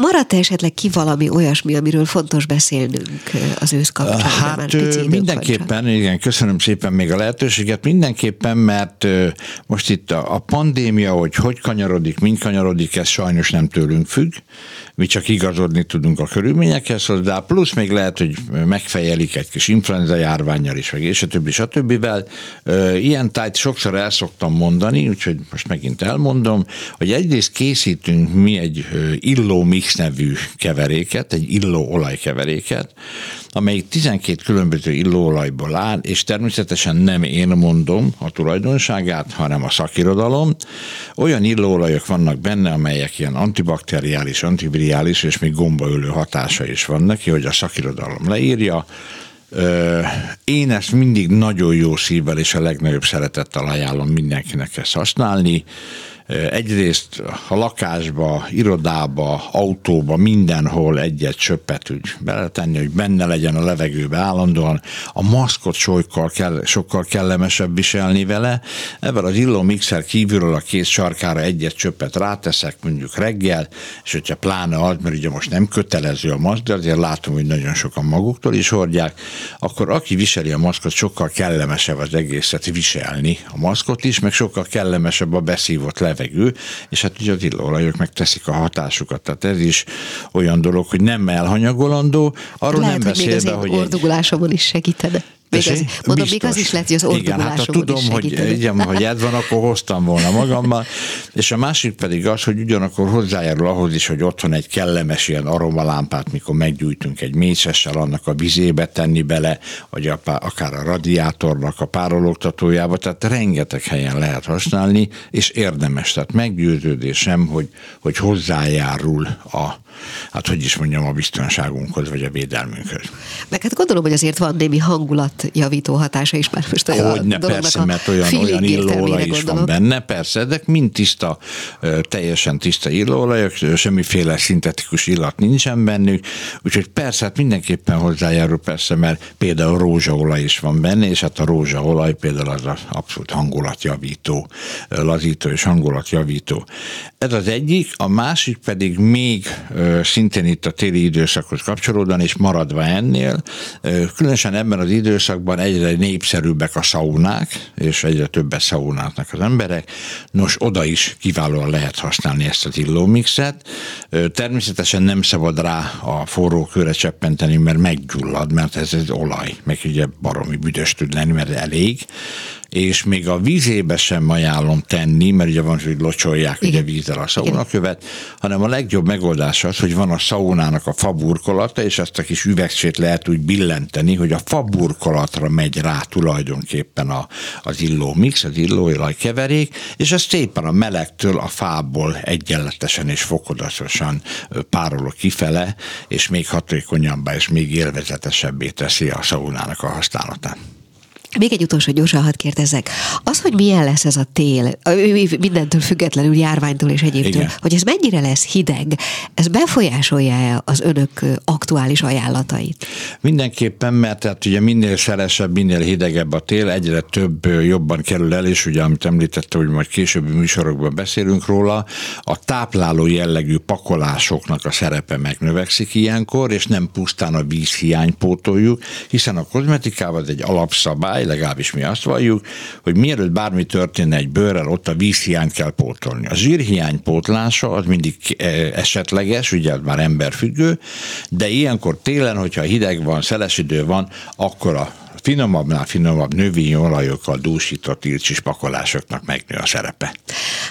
Maradt esetleg ki valami olyasmi, amiről fontos beszélnünk az ősz kapcsán? Hát mindenképpen, igen, köszönöm szépen még a lehetőséget, mindenképpen, mert most itt a pandémia, hogy hogy kanyarodik, mind kanyarodik, ez sajnos nem tőlünk függ, mi csak igazodni tudunk a körülményekhez hozzá, plusz még lehet, hogy megfejelik egy kis influenza járványjal is, meg és a többi, és a többivel. Ilyen tájt sokszor el szoktam mondani, úgyhogy most megint elmondom, hogy egyrészt készítünk mi egy illó mix nevű keveréket, egy illó olajkeveréket, amelyik 12 különböző illóolajból áll, és természetesen nem én mondom a tulajdonságát, hanem a szakirodalom. Olyan illóolajok vannak benne, amelyek ilyen antibakteriális, antivirális és még gombaölő hatása is van neki, hogy a szakirodalom leírja. Én ezt mindig nagyon jó szívvel és a legnagyobb szeretettel ajánlom mindenkinek ezt használni egyrészt a lakásba, irodába, autóba, mindenhol egy-egy csöppet úgy beletenni, hogy benne legyen a levegőbe állandóan. A maszkot sokkal, kell, sokkal kellemesebb viselni vele. Ebben az illó mixer kívülről a kéz sarkára egy-egy csöppet ráteszek, mondjuk reggel, és hogyha pláne az, mert ugye most nem kötelező a maszk, de azért látom, hogy nagyon sokan maguktól is hordják, akkor aki viseli a maszkot, sokkal kellemesebb az egészet viselni a maszkot is, meg sokkal kellemesebb a beszívott levegő levegő, és hát ugye az illóolajok megteszik a hatásukat. Tehát ez is olyan dolog, hogy nem elhanyagolandó. Arról Lehet, nem beszélve, hogy, hogy egy... is segítene. Mondom, Biztos. még az is lehet, hogy az Igen, hát ha tudom, hogy, igen, hogy ez van, akkor hoztam volna magammal. És a másik pedig az, hogy ugyanakkor hozzájárul ahhoz is, hogy otthon egy kellemes ilyen aromalámpát, mikor meggyújtunk egy mécsessel, annak a vizébe tenni bele, vagy akár a radiátornak a párologtatójába, tehát rengeteg helyen lehet használni, és érdemes, tehát meggyőződésem, hogy, hogy hozzájárul a, hát hogy is mondjam, a biztonságunkhoz, vagy a védelmünkhöz. Meg hát gondolom, hogy azért van némi hangulatjavító hatása is már most a Hogyne, persze, mert olyan, olyan illóolaj is gondolom. van benne, persze, de mind tiszta, teljesen tiszta illóolajok, semmiféle szintetikus illat nincsen bennük, úgyhogy persze, hát mindenképpen hozzájárul persze, mert például rózsaolaj is van benne, és hát a rózsaolaj például az az abszolút hangulatjavító, lazító és hangulatjavító. Ez az egyik, a másik pedig még szintén itt a téli időszakhoz kapcsolódóan, és maradva ennél, különösen ebben az időszakban egyre népszerűbbek a szaunák, és egyre többet szaunálnak az emberek. Nos, oda is kiválóan lehet használni ezt az illómixet. Természetesen nem szabad rá a forró kőre cseppenteni, mert meggyullad, mert ez egy olaj, meg ugye baromi büdös tud lenni, mert elég és még a vízébe sem ajánlom tenni, mert ugye van, hogy locsolják Igen. ugye vízzel a szaunakövet, hanem a legjobb megoldás az, hogy van a szaunának a faburkolata, és ezt a kis üvegsét lehet úgy billenteni, hogy a faburkolatra megy rá tulajdonképpen a, az illó mix, az illóolaj keverék, és ez szépen a melegtől a fából egyenletesen és fokozatosan párolok kifele, és még hatékonyabbá és még élvezetesebbé teszi a szaunának a használatát. Még egy utolsó gyorsan hadd kérdezzek. Az, hogy milyen lesz ez a tél, mindentől függetlenül, járványtól és egyébtől, Igen. hogy ez mennyire lesz hideg, ez befolyásolja az önök aktuális ajánlatait? Mindenképpen, mert tehát ugye minél szelesebb, minél hidegebb a tél, egyre több jobban kerül el, és ugye amit említette, hogy majd későbbi műsorokban beszélünk róla, a tápláló jellegű pakolásoknak a szerepe megnövekszik ilyenkor, és nem pusztán a vízhiány pótoljuk, hiszen a kozmetikában egy alapszabály, szabály, legalábbis mi azt valljuk, hogy mielőtt bármi történne egy bőrrel, ott a vízhiányt kell pótolni. A zsírhiány pótlása az mindig eh, esetleges, ugye már emberfüggő, de ilyenkor télen, hogyha hideg van, szeles idő van, akkor a finomabbnál finomabb növényi olajokkal dúsított ilcsis pakolásoknak megnő a szerepe.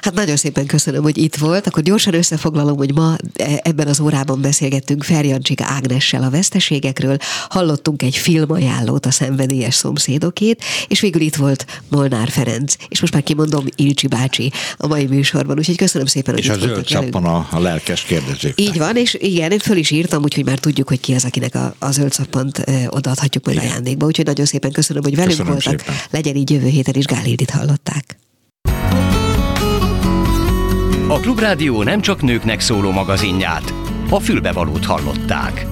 Hát nagyon szépen köszönöm, hogy itt volt. Akkor gyorsan összefoglalom, hogy ma e, ebben az órában beszélgettünk Ferjancsika Ágnessel a veszteségekről, hallottunk egy filmajánlót a szenvedélyes szomszédokét, és végül itt volt Molnár Ferenc, és most már kimondom Ilcsi bácsi a mai műsorban, úgyhogy köszönöm szépen, hogy És a zöld szappan a, a lelkes kérdezők. Így van, és igen, én föl is írtam, úgyhogy már tudjuk, hogy ki az, akinek a, a zöld szappant odaadhatjuk majd igen. ajándékba. Úgyhogy nagyon szépen köszönöm, hogy velünk köszönöm voltak. Szépen. Legyen így jövő héten is Gálildit hallották. A Klubrádió nem csak nőknek szóló magazinját, a fülbevalót hallották.